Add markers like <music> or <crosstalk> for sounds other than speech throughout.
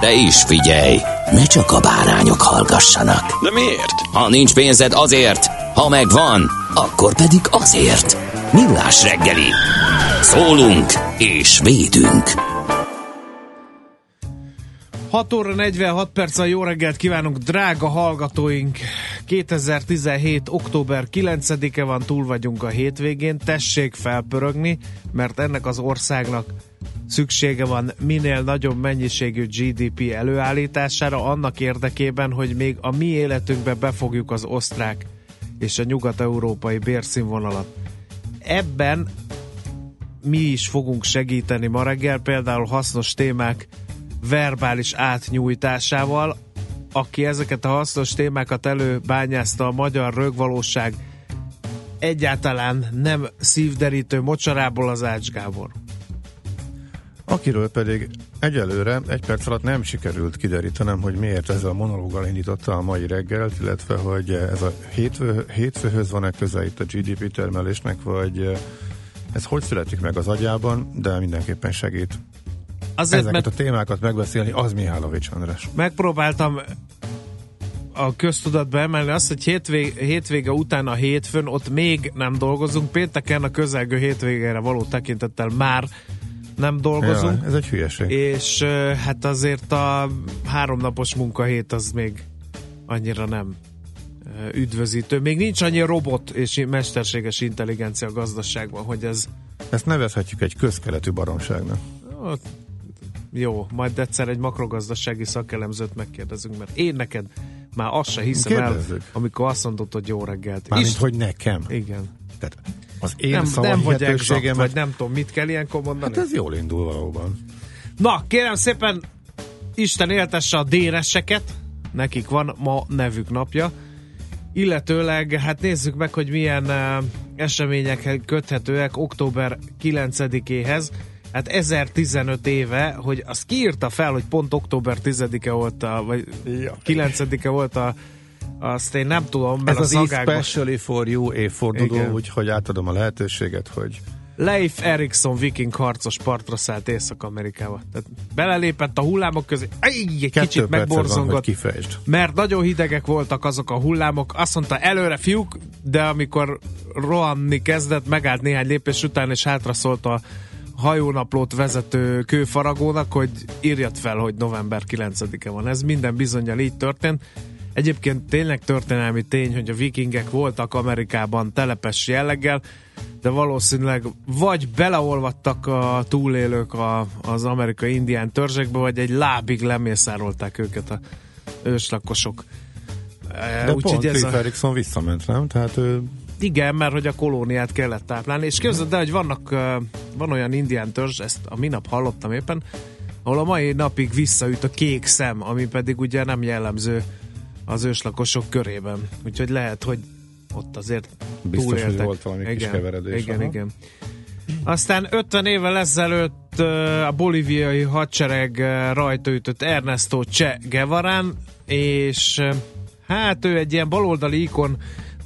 De is figyelj, ne csak a bárányok hallgassanak. De miért? Ha nincs pénzed azért, ha megvan, akkor pedig azért. Millás reggeli. Szólunk és védünk. 6 óra 46 perc a jó reggelt kívánunk, drága hallgatóink! 2017. október 9-e van, túl vagyunk a hétvégén, tessék felpörögni, mert ennek az országnak szüksége van minél nagyobb mennyiségű GDP előállítására, annak érdekében, hogy még a mi életünkbe befogjuk az osztrák és a nyugat-európai bérszínvonalat. Ebben mi is fogunk segíteni ma reggel, például hasznos témák verbális átnyújtásával. Aki ezeket a hasznos témákat előbányázta a magyar rögvalóság egyáltalán nem szívderítő mocsarából az Ács Gábor. Akiről pedig egyelőre egy perc alatt nem sikerült kiderítenem, hogy miért ezzel a monológgal indította a mai reggelt, illetve hogy ez a hétfő, hétfőhöz van-e köze itt a GDP termelésnek, vagy ez hogy születik meg az agyában, de mindenképpen segít Azért, ezeket mert a témákat megbeszélni, az Mihálovics András. Megpróbáltam a köztudatba emelni azt, hogy hétvége, hétvége után a hétfőn ott még nem dolgozunk, pénteken a közelgő hétvégére való tekintettel már nem dolgozunk. Ja, ez egy hülyeség. És hát azért a háromnapos munkahét az még annyira nem üdvözítő. Még nincs annyi robot és mesterséges intelligencia a gazdaságban, hogy ez... Ezt nevezhetjük egy közkeletű baromságnak. Jó, majd egyszer egy makrogazdasági szakelemzőt megkérdezünk, mert én neked már azt se hiszem Kérdezzük. el, amikor azt mondod, hogy jó reggelt. Mármint, hogy nekem. Igen. Tehát az én nem, nem vagy exakt, vagy nem tudom, mit kell ilyenkor mondani. Hát ez jól indul valóban. Na, kérem szépen, Isten éltesse a déreseket, nekik van ma nevük napja, illetőleg, hát nézzük meg, hogy milyen uh, események köthetőek október 9-éhez. Hát 1015 éve, hogy azt kiírta fel, hogy pont október 10-e volt a, vagy ja. 9-e volt a azt én nem tudom, mert Ez az, az agágban... especially for you évforduló, úgyhogy átadom a lehetőséget, hogy Leif Erikson viking harcos partra szállt Észak-Amerikába. Tehát belelépett a hullámok közé, egy kicsit megborzongott, van, mert nagyon hidegek voltak azok a hullámok. Azt mondta, előre fiúk, de amikor rohanni kezdett, megállt néhány lépés után, és hátra szólt a hajónaplót vezető kőfaragónak, hogy írjat fel, hogy november 9-e van. Ez minden bizonyal így történt. Egyébként tényleg történelmi tény, hogy a vikingek voltak Amerikában telepes jelleggel, de valószínűleg vagy beleolvadtak a túlélők a, az amerikai indián törzsekbe, vagy egy lábig lemészárolták őket a őslakosok. De Úgy, pont ez a... Erikson visszament, nem? Tehát ő igen, mert hogy a kolóniát kellett táplálni, és képzeld el, hogy vannak, van olyan indián törzs, ezt a minap hallottam éppen, ahol a mai napig visszaüt a kék szem, ami pedig ugye nem jellemző az őslakosok körében. Úgyhogy lehet, hogy ott azért Biztos, túléltek. hogy volt valami igen, kis keveredés. Igen, aha. igen. Aztán 50 évvel ezelőtt a bolíviai hadsereg rajta ütött Ernesto Che Guevarán, és hát ő egy ilyen baloldali ikon,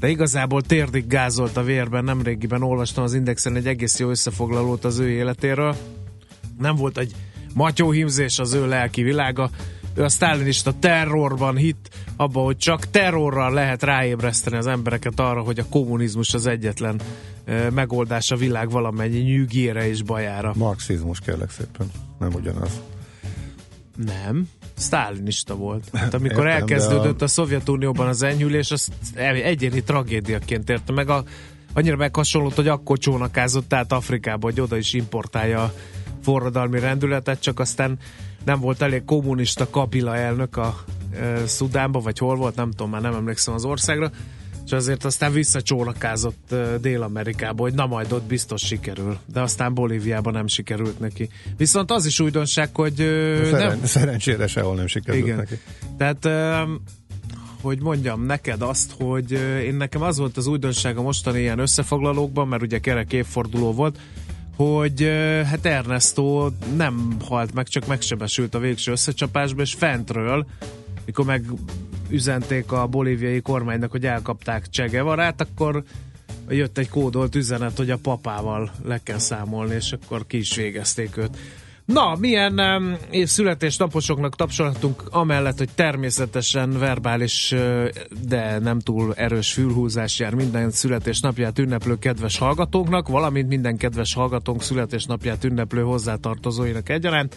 de igazából térdig gázolt a vérben. Nemrégiben olvastam az Indexen egy egész jó összefoglalót az ő életéről. Nem volt egy matyóhímzés az ő lelki világa. Ő a sztálinista terrorban hit, abba, hogy csak terrorral lehet ráébreszteni az embereket arra, hogy a kommunizmus az egyetlen megoldás a világ valamennyi nyűgére és bajára. Marxizmus kérlek szépen, nem ugyanaz. Nem. sztálinista volt. <laughs> Hát amikor Értem, elkezdődött de a Szovjetunióban az enyhülés, azt egyéni tragédiaként érte meg. A, annyira meghasonlott, hogy akkor csónakázott át Afrikába, hogy oda is importálja a forradalmi rendületet, csak aztán nem volt elég kommunista Kabila elnök a e, Szudánba, vagy hol volt, nem tudom, már nem emlékszem az országra, és azért aztán visszacsónakázott e, Dél-Amerikába, hogy na majd ott biztos sikerül, de aztán Bolíviában nem sikerült neki. Viszont az is újdonság, hogy Szeren, nem, Szerencsére sehol nem sikerült igen. neki. Tehát, hogy mondjam neked azt, hogy én nekem az volt az újdonság a mostani ilyen összefoglalókban, mert ugye kerek évforduló volt, hogy hát Ernesto nem halt meg, csak megsebesült a végső összecsapásba, és fentről, mikor meg üzenték a bolíviai kormánynak, hogy elkapták Che Guevarát, akkor jött egy kódolt üzenet, hogy a papával le kell számolni, és akkor ki is végezték őt. Na, milyen um, születésnaposoknak tapsolhatunk, amellett, hogy természetesen verbális, de nem túl erős fülhúzás jár minden születésnapját ünneplő kedves hallgatóknak, valamint minden kedves hallgatónk születésnapját ünneplő hozzátartozóinak egyaránt.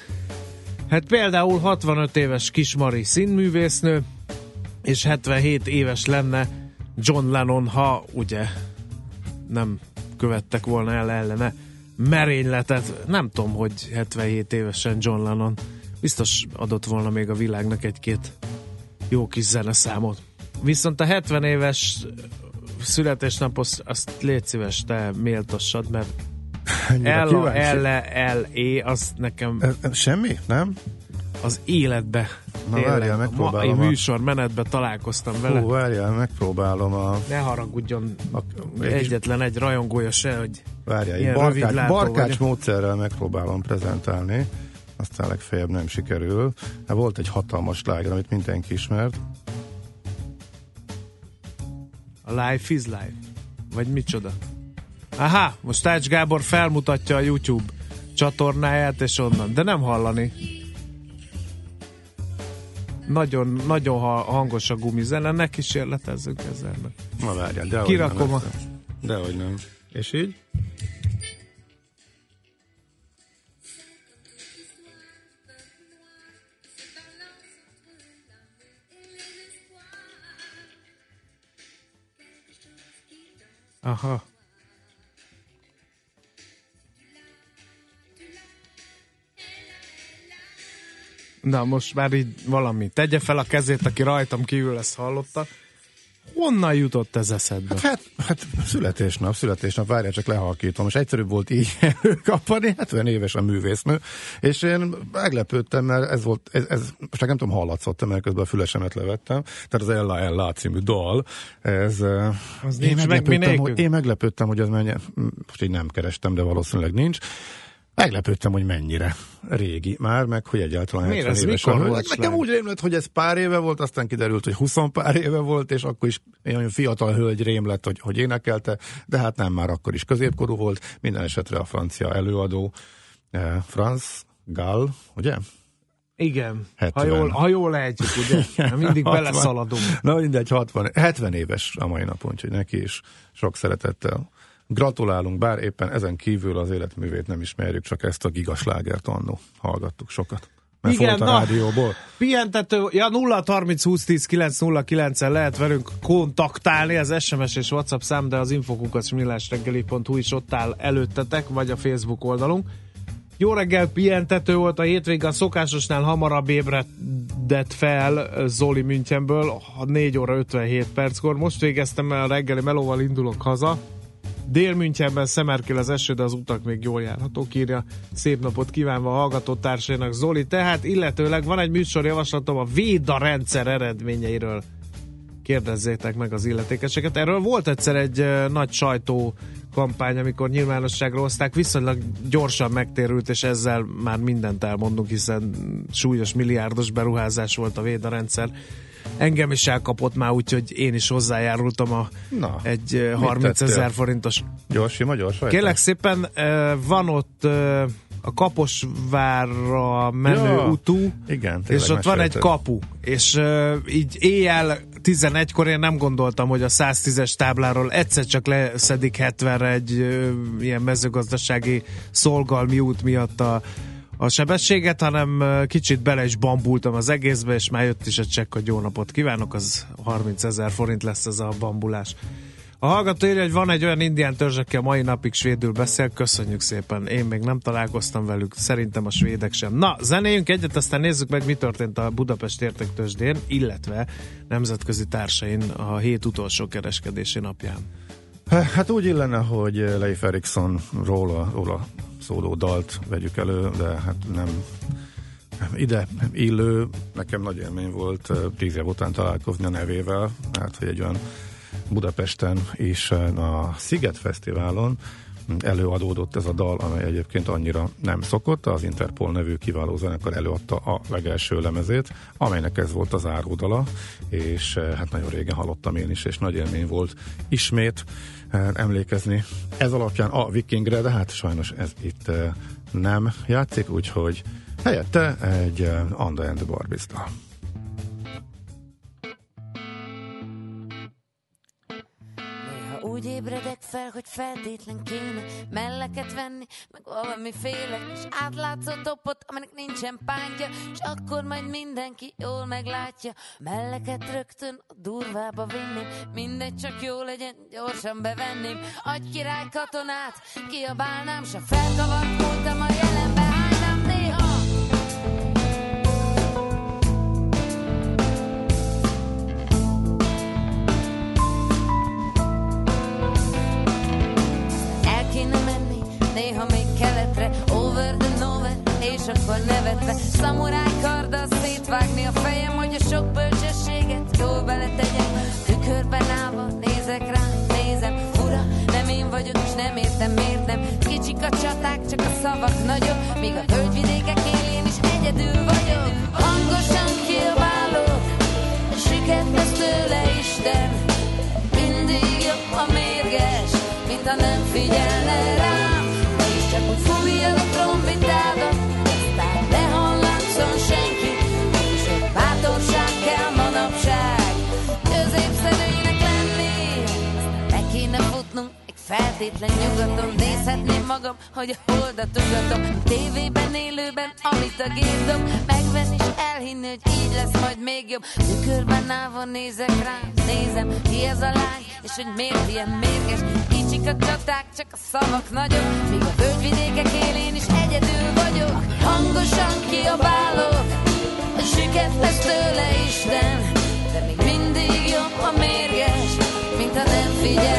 Hát például 65 éves Kismari színművésznő, és 77 éves lenne John Lennon, ha ugye nem követtek volna el ellene merényletet. Nem tudom, hogy 77 évesen John Lennon biztos adott volna még a világnak egy-két jó kis zeneszámot. Viszont a 70 éves születésnap, azt, légy szíves, te méltassad, mert Ennyire L, kíváncsi. L, L, E, az nekem Semmi? Nem? az életbe Na, tényleg, várjál, megpróbálom a- műsor menetbe találkoztam vele. Hú, várjál, megpróbálom a... Ne haragudjon a egyetlen egy rajongója se, hogy Várjál, Ilyen egy barkács, barkács módszerrel megpróbálom prezentálni, aztán legfeljebb nem sikerül. Hát volt egy hatalmas láger, amit mindenki ismert. a life is life. Vagy micsoda? Aha, most Tács Gábor felmutatja a YouTube csatornáját, és onnan. De nem hallani. Nagyon, nagyon ha- hangos a gumizene, ne kísérletezzünk ezzel. meg. Na várjál, de Kirakom a- Dehogy nem. És így? Aha. Na, most már így valami. Tegye fel a kezét, aki rajtam kívül ezt hallotta. Honnan jutott ez eszedbe? Hát, hát születésnap, születésnap, várjál, csak lehalkítom. És egyszerűbb volt így <laughs> előkapani, 70 éves a művésznő, és én meglepődtem, mert ez volt, ez, ez most nem tudom, hallatszott, mert közben a fülesemet levettem, tehát az Ella Ella című dal, ez... Az én, meg meglepődtem, nélkül? hogy, én meglepődtem, hogy az mennyi, most így nem kerestem, de valószínűleg nincs, Meglepődtem, hogy mennyire régi már, meg hogy egyáltalán Miért? 70 Ez éves mikor volt Nekem úgy rémlett, hogy ez pár éve volt, aztán kiderült, hogy 20 pár éve volt, és akkor is egy olyan fiatal hölgy rém lett, hogy, hogy énekelte, de hát nem, már akkor is középkorú volt. Minden esetre a francia előadó, eh, Franz Gall, ugye? Igen. Ha 70. jól, ha jól lejtjük, ugye? <laughs> Mindig 60. beleszaladunk. Na mindegy, 60, 70 éves a mai napon, úgyhogy neki is sok szeretettel gratulálunk, bár éppen ezen kívül az életművét nem ismerjük, csak ezt a gigaslágert annó hallgattuk sokat. Mert Igen, volt a na. rádióból. Pihentető, ja 0 30 20 10 909 en lehet velünk kontaktálni, ez SMS és WhatsApp szám, de az infokukat millásreggeli.hu is ott áll előttetek, vagy a Facebook oldalunk. Jó reggel, pihentető volt a hétvégen, szokásosnál hamarabb ébredett fel Zoli Münchenből, 4 óra 57 perckor. Most végeztem el a reggeli melóval, indulok haza. Dél-Münchenben szemerkél az eső, de az utak még jól járhatók, írja. Szép napot kívánva a hallgatótársainak Zoli. Tehát illetőleg van egy műsorjavaslatom a Véda rendszer eredményeiről. Kérdezzétek meg az illetékeseket. Erről volt egyszer egy nagy sajtó kampány, amikor nyilvánosságra hozták, viszonylag gyorsan megtérült, és ezzel már mindent elmondunk, hiszen súlyos milliárdos beruházás volt a Véda rendszer. Engem is elkapott már, úgyhogy én is hozzájárultam a Na, egy uh, mit 30 ezer forintos Gyors, sima, gyors vagy? Kérlek szépen, van ott a Kaposvárra menő Ja, utú, igen, és ott van egy kapu, és így éjjel 11-kor én nem gondoltam, hogy a 110-es tábláról egyszer csak leszedik 70-re egy ilyen mezőgazdasági szolgalmi út miatt a, a sebességet, hanem kicsit bele is bambultam az egészbe, és már jött is a csekk, hogy jó napot kívánok, az 30 ezer forint lesz ez a bambulás. A hallgató írja, hogy van egy olyan indián törzs, aki a mai napig svédül beszél, köszönjük szépen. Én még nem találkoztam velük, szerintem a svédek sem. Na, zenéjünk egyet, aztán nézzük meg, mi történt a Budapest értéktőzsdén, illetve nemzetközi társain a hét utolsó kereskedési napján. Hát úgy illene, hogy Leif Erikson róla, róla szóló dalt vegyük elő, de hát nem ide illő. Nekem nagy élmény volt eh, tíz év után találkozni a nevével, hát hogy egy olyan Budapesten és a Sziget Fesztiválon előadódott ez a dal, amely egyébként annyira nem szokott. Az Interpol nevű kiváló zenekar előadta a legelső lemezét, amelynek ez volt az áródala, és eh, hát nagyon régen hallottam én is, és nagy élmény volt ismét eh, emlékezni ez alapján a Vikingre, de hát sajnos ez itt eh, nem játszik, úgyhogy helyette egy Anda and the Barbista. Úgy ébredek fel, hogy feltétlen kéne melleket venni, meg valami félek, és átlátszó topot, aminek nincsen pántja, és akkor majd mindenki jól meglátja. Melleket rögtön a durvába vinném, mindegy csak jó legyen, gyorsan bevenném. Agy király katonát, kiabálnám, a felkavart voltam a jelenbe néha még keletre Over the nowhere, és akkor nevetve. Szamuráj karddal szétvágni a fejem Hogy a sok bölcsességet jól beletegyem. Tükörben állva nézek rá, nézem. Fura, nem én vagyok, és nem értem miért nem. Kicsik a csaták, csak a szavak nagyok. Míg a földvidékek élén is egyedül vagyok. Hangosan kiabálok Süket lesz tőle Isten feltétlen nyugaton, nézhetném magam, hogy a holdat ugatom. Tévében, élőben, amit a gép dob, megvenni és elhinni, hogy így lesz majd még jobb. Tükörben állva nézek rá, nézem, ki ez a lány, és hogy miért ilyen mérges. Kicsik a csaták, csak a szavak nagyok, míg a földvidékek élén is egyedül vagyok. Hangosan kiabálok, a süket tőle Isten, de még mindig jobb a mérges, mint ha nem figyelne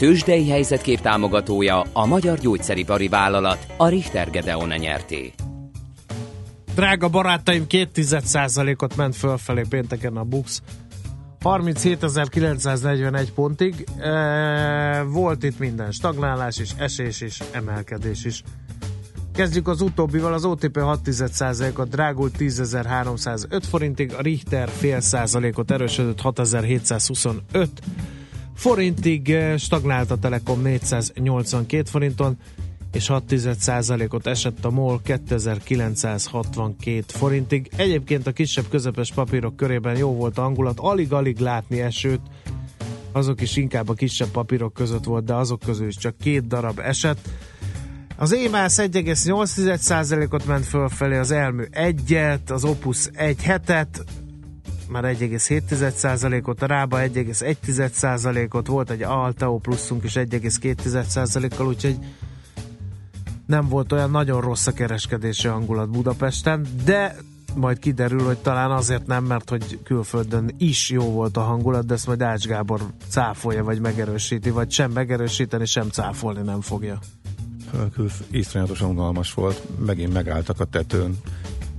tőzsdei helyzetkép támogatója a Magyar Gyógyszeripari Vállalat, a Richter Gedeon nyerté. Drága barátaim, 2 ot ment fölfelé pénteken a Bux. 37.941 pontig. E, volt itt minden, stagnálás is, esés is, emelkedés is. Kezdjük az utóbbival, az OTP 6%-ot drágult 10.305 forintig, a Richter fél százalékot erősödött 6.725 forintig eh, stagnált a Telekom 482 forinton, és 6% ot esett a MOL 2962 forintig. Egyébként a kisebb közepes papírok körében jó volt a hangulat, alig-alig látni esőt, azok is inkább a kisebb papírok között volt, de azok közül is csak két darab esett. Az EMAS 1,8%-ot ment fölfelé, az elmű 1-et, az Opus 1 hetet, már 1,7%-ot, a Rába 1,1%-ot, volt egy Alteo pluszunk is 1,2%-kal, úgyhogy nem volt olyan nagyon rossz a kereskedési hangulat Budapesten, de majd kiderül, hogy talán azért nem, mert hogy külföldön is jó volt a hangulat, de ezt majd Ács Gábor cáfolja, vagy megerősíti, vagy sem megerősíteni, sem cáfolni nem fogja. Iszonyatosan unalmas volt, megint megálltak a tetőn,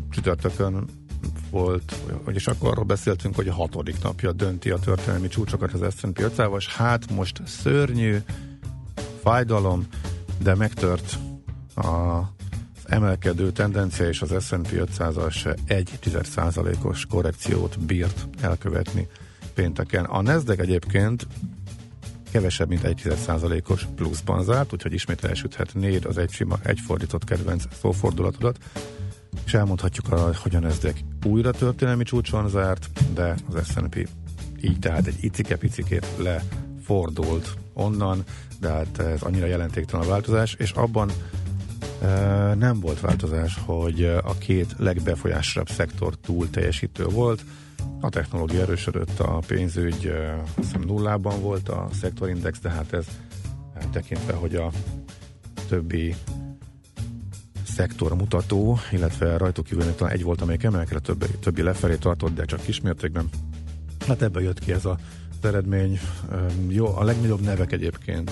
csütörtökön volt, vagyis akkor arról beszéltünk, hogy a hatodik napja dönti a történelmi csúcsokat az S&P 500 és hát most szörnyű, fájdalom, de megtört a emelkedő tendencia és az S&P 500-as 1,1%-os korrekciót bírt elkövetni pénteken. A Nasdaq egyébként kevesebb, mint 1,1%-os pluszban zárt, úgyhogy ismét elsüthetnéd az egy, sima, egy fordított kedvenc szófordulatodat, és elmondhatjuk, a Nasdaq újra történelmi csúcson zárt, de az S&P így tehát egy icike-picikét lefordult onnan, de hát ez annyira jelentéktelen a változás, és abban nem volt változás, hogy a két legbefolyásosabb szektor túl teljesítő volt. A technológia erősödött, a pénzügy hiszem nullában volt a szektorindex, de hát ez tekintve, hogy a többi szektor mutató, illetve rajtuk kívül talán egy volt, amelyik emelkedett, többi, többi lefelé tartott, de csak kismértékben. Hát ebbe jött ki ez a eredmény. Jó, a legnagyobb nevek egyébként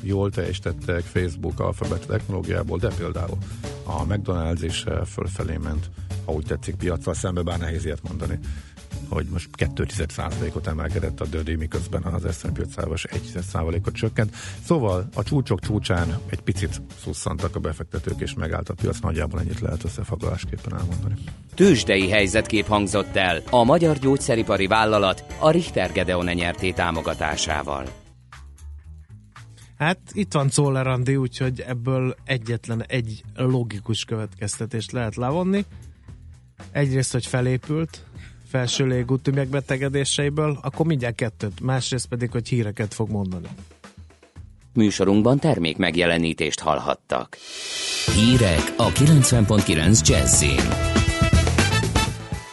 jól teljesítettek Facebook, Alphabet technológiából, de például a McDonald's is fölfelé ment, ha úgy tetszik piacsal szembe, bár nehéz ilyet mondani hogy most 2,1%-ot emelkedett a dödé, miközben az S&P 500-as 1%-ot csökkent. Szóval a csúcsok csúcsán egy picit szusszantak a befektetők, és megállt a piac. Nagyjából ennyit lehet összefoglalásképpen elmondani. Tőzsdei helyzetkép hangzott el a Magyar Gyógyszeripari Vállalat a Richter Gedeon nyerté támogatásával. Hát itt van Czoller Andi, úgyhogy ebből egyetlen egy logikus következtetést lehet levonni. Egyrészt, hogy felépült felső légúti megbetegedéseiből, akkor mindjárt kettőt. Másrészt pedig, hogy híreket fog mondani. Műsorunkban termék megjelenítést hallhattak. Hírek a 90.9 Jazzin.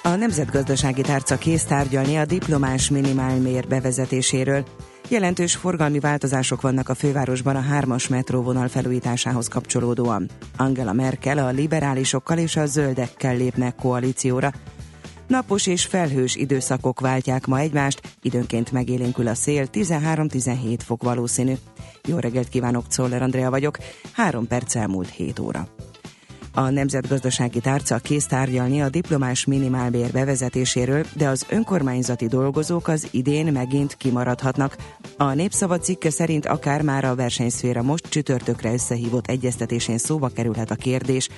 A Nemzetgazdasági Tárca kész tárgyalni a diplomás minimálmér bevezetéséről. Jelentős forgalmi változások vannak a fővárosban a hármas metróvonal felújításához kapcsolódóan. Angela Merkel a liberálisokkal és a zöldekkel lépnek koalícióra. Napos és felhős időszakok váltják ma egymást, időnként megélénkül a szél, 13-17 fok valószínű. Jó reggelt kívánok, Czoller Andrea vagyok, három perc elmúlt 7 óra. A Nemzetgazdasági Tárca kész tárgyalni a diplomás minimálbér bevezetéséről, de az önkormányzati dolgozók az idén megint kimaradhatnak. A népszava cikke szerint akár már a versenyszféra most csütörtökre összehívott egyeztetésén szóba kerülhet a kérdés,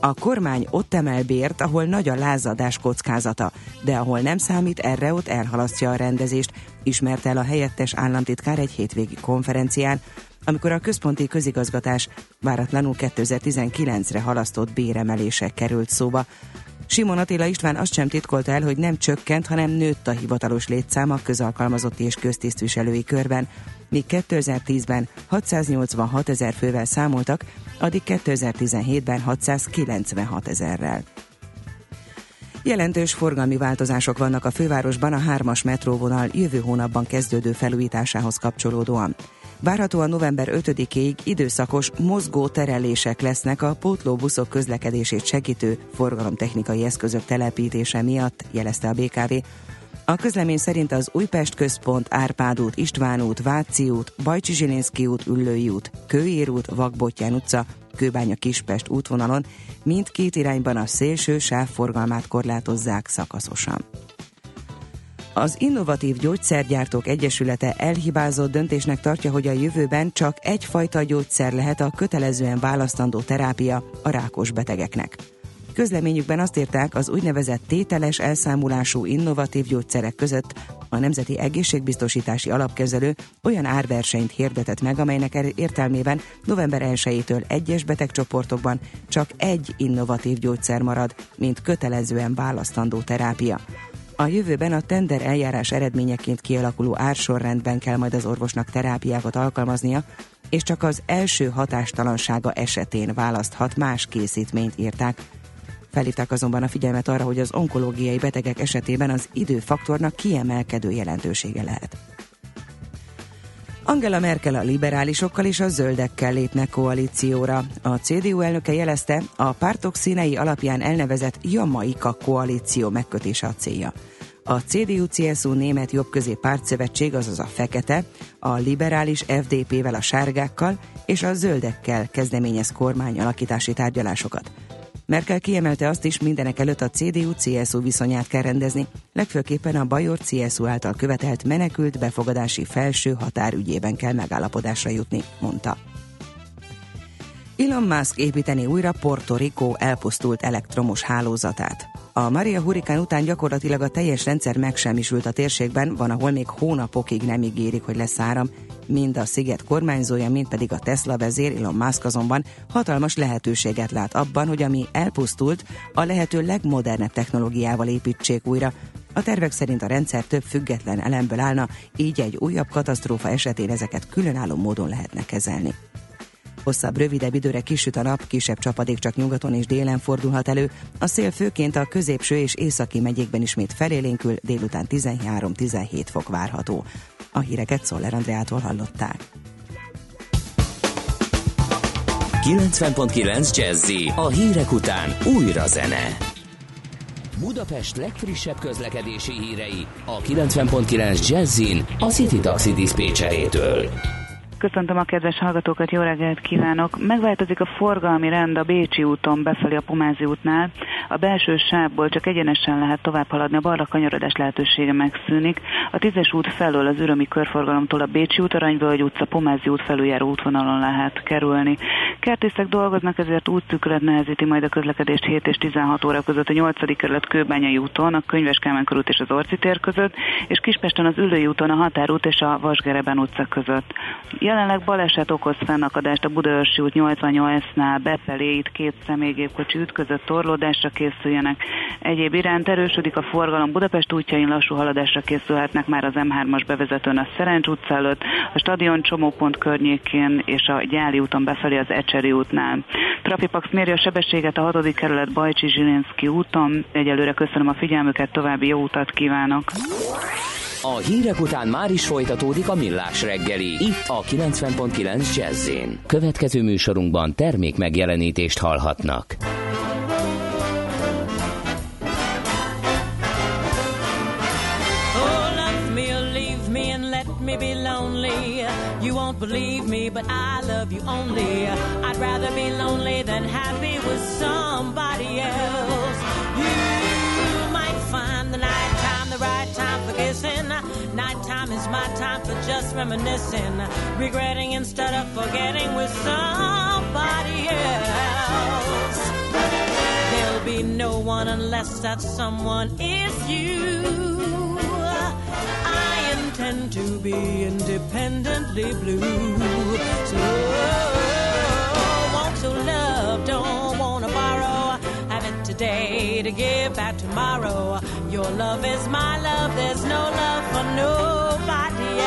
a kormány ott emel bért, ahol nagy a lázadás kockázata, de ahol nem számít, erre ott elhalasztja a rendezést, ismert el a helyettes államtitkár egy hétvégi konferencián, amikor a központi közigazgatás váratlanul 2019-re halasztott béremelése került szóba. Simon Attila István azt sem titkolta el, hogy nem csökkent, hanem nőtt a hivatalos létszám a közalkalmazotti és köztisztviselői körben, míg 2010-ben 686 ezer fővel számoltak, addig 2017-ben 696 ezerrel. Jelentős forgalmi változások vannak a fővárosban a hármas metróvonal jövő hónapban kezdődő felújításához kapcsolódóan. Várhatóan november 5-ig időszakos mozgó terelések lesznek a pótlóbuszok közlekedését segítő forgalomtechnikai eszközök telepítése miatt, jelezte a BKV. A közlemény szerint az Újpest központ, Árpád út, István út, Váci út, Bajcsi Zsilinszki út, Üllői út, Kőér út, Vakbottyán utca, Kőbánya Kispest útvonalon mindkét irányban a szélső sávforgalmát korlátozzák szakaszosan. Az Innovatív Gyógyszergyártók Egyesülete elhibázott döntésnek tartja, hogy a jövőben csak egyfajta gyógyszer lehet a kötelezően választandó terápia a rákos betegeknek. Közleményükben azt írták, az úgynevezett tételes elszámolású innovatív gyógyszerek között a Nemzeti Egészségbiztosítási Alapkezelő olyan árversenyt hirdetett meg, amelynek er- értelmében november 1-től egyes betegcsoportokban csak egy innovatív gyógyszer marad, mint kötelezően választandó terápia. A jövőben a tender eljárás eredményeként kialakuló ársorrendben kell majd az orvosnak terápiákat alkalmaznia, és csak az első hatástalansága esetén választhat más készítményt írták. Felhívták azonban a figyelmet arra, hogy az onkológiai betegek esetében az időfaktornak kiemelkedő jelentősége lehet. Angela Merkel a liberálisokkal és a zöldekkel lépnek koalícióra. A CDU elnöke jelezte, a pártok színei alapján elnevezett Jamaika koalíció megkötése a célja. A CDU-CSU német jobbközé pártszövetség, azaz a fekete, a liberális FDP-vel a sárgákkal és a zöldekkel kezdeményez kormány alakítási tárgyalásokat. Merkel kiemelte azt is, mindenek előtt a CDU-CSU viszonyát kell rendezni, legfőképpen a Bajor CSU által követelt menekült befogadási felső határügyében kell megállapodásra jutni, mondta. Elon Musk építeni újra Puerto Rico elpusztult elektromos hálózatát. A Maria hurikán után gyakorlatilag a teljes rendszer megsemmisült a térségben, van, ahol még hónapokig nem ígérik, hogy lesz áram. Mind a sziget kormányzója, mind pedig a Tesla vezér Elon Musk azonban hatalmas lehetőséget lát abban, hogy ami elpusztult, a lehető legmodernebb technológiával építsék újra. A tervek szerint a rendszer több független elemből állna, így egy újabb katasztrófa esetén ezeket különálló módon lehetne kezelni. Hosszabb, rövidebb időre kisüt a nap, kisebb csapadék csak nyugaton és délen fordulhat elő. A szél főként a középső és északi megyékben ismét felélénkül, délután 13-17 fok várható. A híreket Szoller Andreától hallották. 90.9 Jazzy a hírek után újra zene. Budapest legfrissebb közlekedési hírei a 90.9 Jazzin a City Taxi Dispécsejétől. Köszöntöm a kedves hallgatókat, jó reggelt kívánok! Megváltozik a forgalmi rend a Bécsi úton befelé a Pomázi útnál. A belső sávból csak egyenesen lehet tovább haladni, a balra kanyarodás lehetősége megszűnik. A tízes út felől az ürömi körforgalomtól a Bécsi út, Aranyvölgy utca, Pomázi út felüljáró útvonalon lehet kerülni. Kertészek dolgoznak, ezért útszűkület nehezíti majd a közlekedést 7 és 16 óra között a 8. kerület Kőbányai úton, a Könyves Kálmán körút és az Orci tér között, és Kispesten az Ülői úton a Határút és a Vasgereben utca között. Jelenleg baleset okoz fennakadást a Budaörsi út 88-nál befelé, itt két személygépkocsi ütközött torlódásra készüljenek. Egyéb iránt erősödik a forgalom, Budapest útjain lassú haladásra készülhetnek már az M3-as bevezetőn a Szerencs utca előtt, a stadion csomópont környékén és a Gyáli úton befelé az Ecseri útnál. Trafipax méri a sebességet a 6. kerület Bajcsi Zsilinszki úton. Egyelőre köszönöm a figyelmüket, további jó utat kívánok! A hírek után már is folytatódik a millás reggeli, itt a 90.9 jazz Következő műsorunkban termék megjelenítést hallhatnak. won't believe me, but I love you only. I'd rather be lonely than happy with somebody else. You might find the night time for kissing. Nighttime is my time for just reminiscing, regretting instead of forgetting with somebody else. There'll be no one unless that someone is you. I intend to be independently blue. So, oh, want to love, today to give back tomorrow. Your love is my love, there's no love for nobody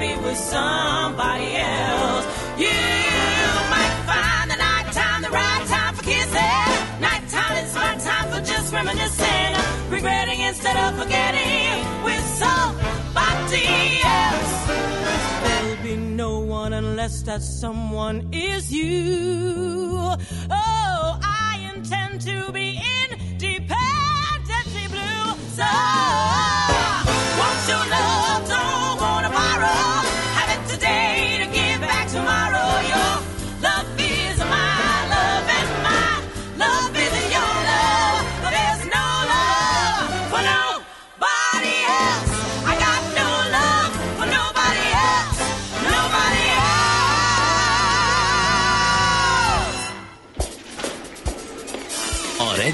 happy with somebody else. You might find the nighttime the right time for kissing. Nighttime is my time for just reminiscing, regretting instead of forgetting with somebody else. There'll be no one unless that someone is you. Oh, I intend to be independently blue. So,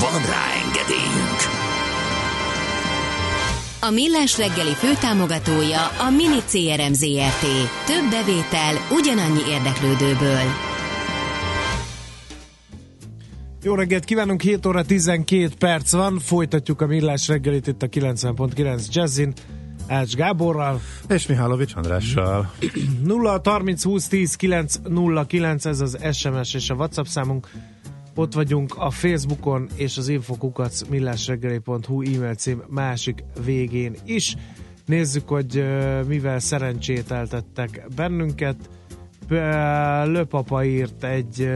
Van rá engedélyünk! A Millás reggeli főtámogatója a Mini CRM Zrt. Több bevétel ugyanannyi érdeklődőből. Jó reggelt kívánunk, 7 óra 12 perc van, folytatjuk a millás reggelit itt a 90.9 Jazzin, Ács Gáborral. És Mihálovics Andrással. 0 30 20 10 9 0 9, ez az SMS és a WhatsApp számunk. Ott vagyunk a Facebookon és az infokukac millásreggeli.hu e-mail cím másik végén is. Nézzük, hogy mivel szerencsételtettek bennünket. Löpapa írt egy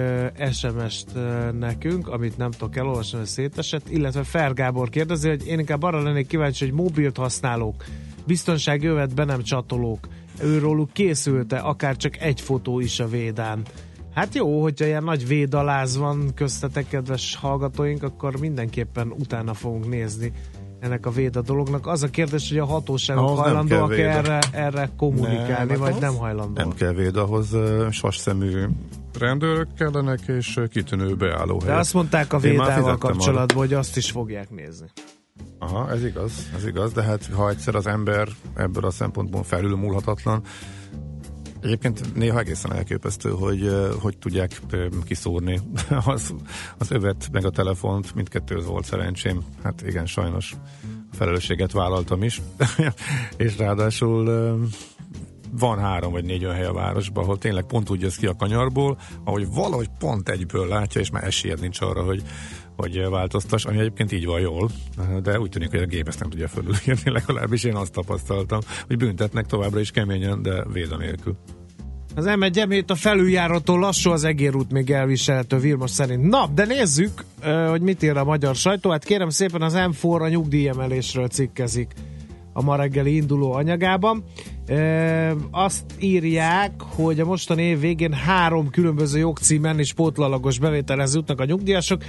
SMS-t nekünk, amit nem tudok elolvasni, hogy szétesett, illetve Fergábor kérdezi, hogy én inkább arra lennék kíváncsi, hogy mobilt használók, biztonsági övet be nem csatolók, őróluk készült-e akár csak egy fotó is a védán. Hát jó, hogyha ilyen nagy védaláz van köztetek, kedves hallgatóink, akkor mindenképpen utána fogunk nézni ennek a véda dolognak. Az a kérdés, hogy a hatóságok Ahhoz nem hajlandóak erre, erre kommunikálni, Nem, vagy hát nem az hajlandóak. Nem kell véd, ahhoz uh, sasszemű rendőrök kellenek, és kitűnő beállóhely. De azt mondták a védával kapcsolatban, hogy azt is fogják nézni. Aha, ez igaz, ez igaz, de hát ha egyszer az ember ebből a szempontból felülmúlhatatlan, Egyébként néha egészen elképesztő, hogy hogy tudják kiszúrni <laughs> az, az övet meg a telefont, mindkettő volt szerencsém. Hát igen, sajnos a felelősséget vállaltam is, <laughs> és ráadásul van három vagy négy olyan hely a városban, ahol tényleg pont úgy jössz ki a kanyarból, ahogy valahogy pont egyből látja, és már esélyed nincs arra, hogy, hogy változtas, ami egyébként így van jól, de úgy tűnik, hogy a gép ezt nem tudja fölülírni, legalábbis én azt tapasztaltam, hogy büntetnek továbbra is keményen, de véda nélkül. Az M1 emét a felüljárattól lassú az egérút még elviselhető Vilmos szerint. Na, de nézzük, hogy mit ír a magyar sajtó. Hát kérem szépen az M4 a nyugdíjemelésről cikkezik a ma reggeli induló anyagában. E, azt írják, hogy a mostani év végén három különböző jogcímen és pótlalagos bevételhez jutnak a nyugdíjasok.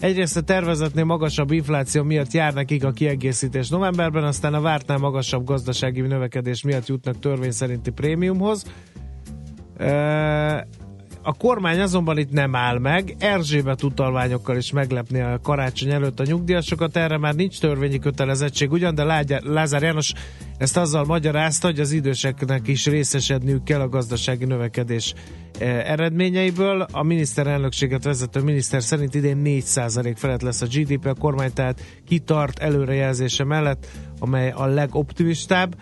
Egyrészt a tervezetnél magasabb infláció miatt jár nekik a kiegészítés novemberben, aztán a vártnál magasabb gazdasági növekedés miatt jutnak törvény szerinti prémiumhoz. E, a kormány azonban itt nem áll meg, Erzsébet utalványokkal is meglepni a karácsony előtt a nyugdíjasokat, erre már nincs törvényi kötelezettség ugyan, de Lágy- Lázár János ezt azzal magyarázta, hogy az időseknek is részesedniük kell a gazdasági növekedés eh, eredményeiből. A miniszterelnökséget vezető miniszter szerint idén 4% felett lesz a GDP, a kormány tehát kitart előrejelzése mellett, amely a legoptimistább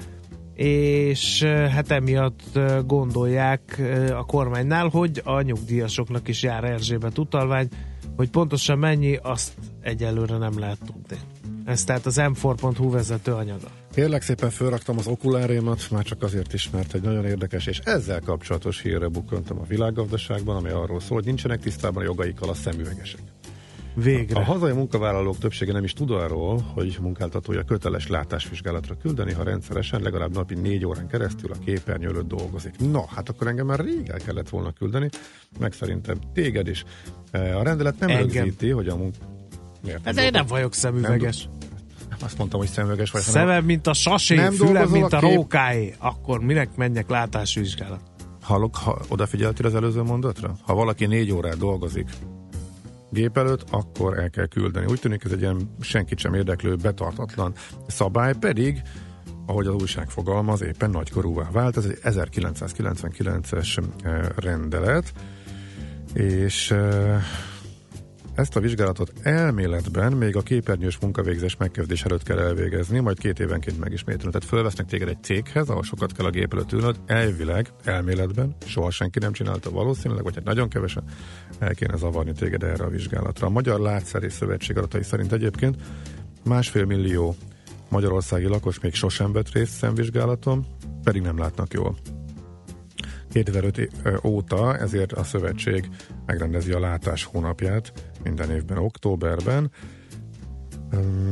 és hát emiatt gondolják a kormánynál, hogy a nyugdíjasoknak is jár Erzsébet utalvány, hogy pontosan mennyi, azt egyelőre nem lehet tudni. Ez tehát az m4.hu vezető anyaga. Kérlek szépen felraktam az okulárémat, már csak azért is, mert egy nagyon érdekes és ezzel kapcsolatos hírre bukkantam a világgazdaságban, ami arról szól, hogy nincsenek tisztában a jogaikkal a szemüvegesek. Végre. A hazai munkavállalók többsége nem is tud arról, hogy munkáltatója köteles látásvizsgálatra küldeni, ha rendszeresen legalább napi négy órán keresztül a képernyő előtt dolgozik. No, hát akkor engem már rég el kellett volna küldeni, meg szerintem téged is. E, A rendelet nem Engem. rögzíti, hogy a munk... Miért Hát én nem vagyok szemüveges. Nem azt mondtam, hogy szemüveges vagy. Szemem, mint a sasé, Nem fülem, mint a a kép- rókáé. Akkor minek menjek látásvizsgálat? Hallok, ha odafigyeltél az előző mondatra? Ha valaki négy órát dolgozik gép előtt, akkor el kell küldeni. Úgy tűnik ez egy ilyen senkit sem érdeklő, betartatlan szabály, pedig ahogy az újság fogalmaz, éppen nagykorúvá vált. Ez egy 1999-es eh, rendelet, és eh, ezt a vizsgálatot elméletben még a képernyős munkavégzés megkezdés előtt kell elvégezni, majd két évenként megismételni. Tehát fölvesznek téged egy céghez, ahol sokat kell a gép előtt ülnöd, elvileg, elméletben, soha senki nem csinálta valószínűleg, vagy hát nagyon kevesen el kéne zavarni téged erre a vizsgálatra. A Magyar Látszerész Szövetség adatai szerint egyébként másfél millió magyarországi lakos még sosem vett részt szemvizsgálaton, pedig nem látnak jól. 2005 é- ö, óta ezért a szövetség megrendezi a látás hónapját minden évben októberben.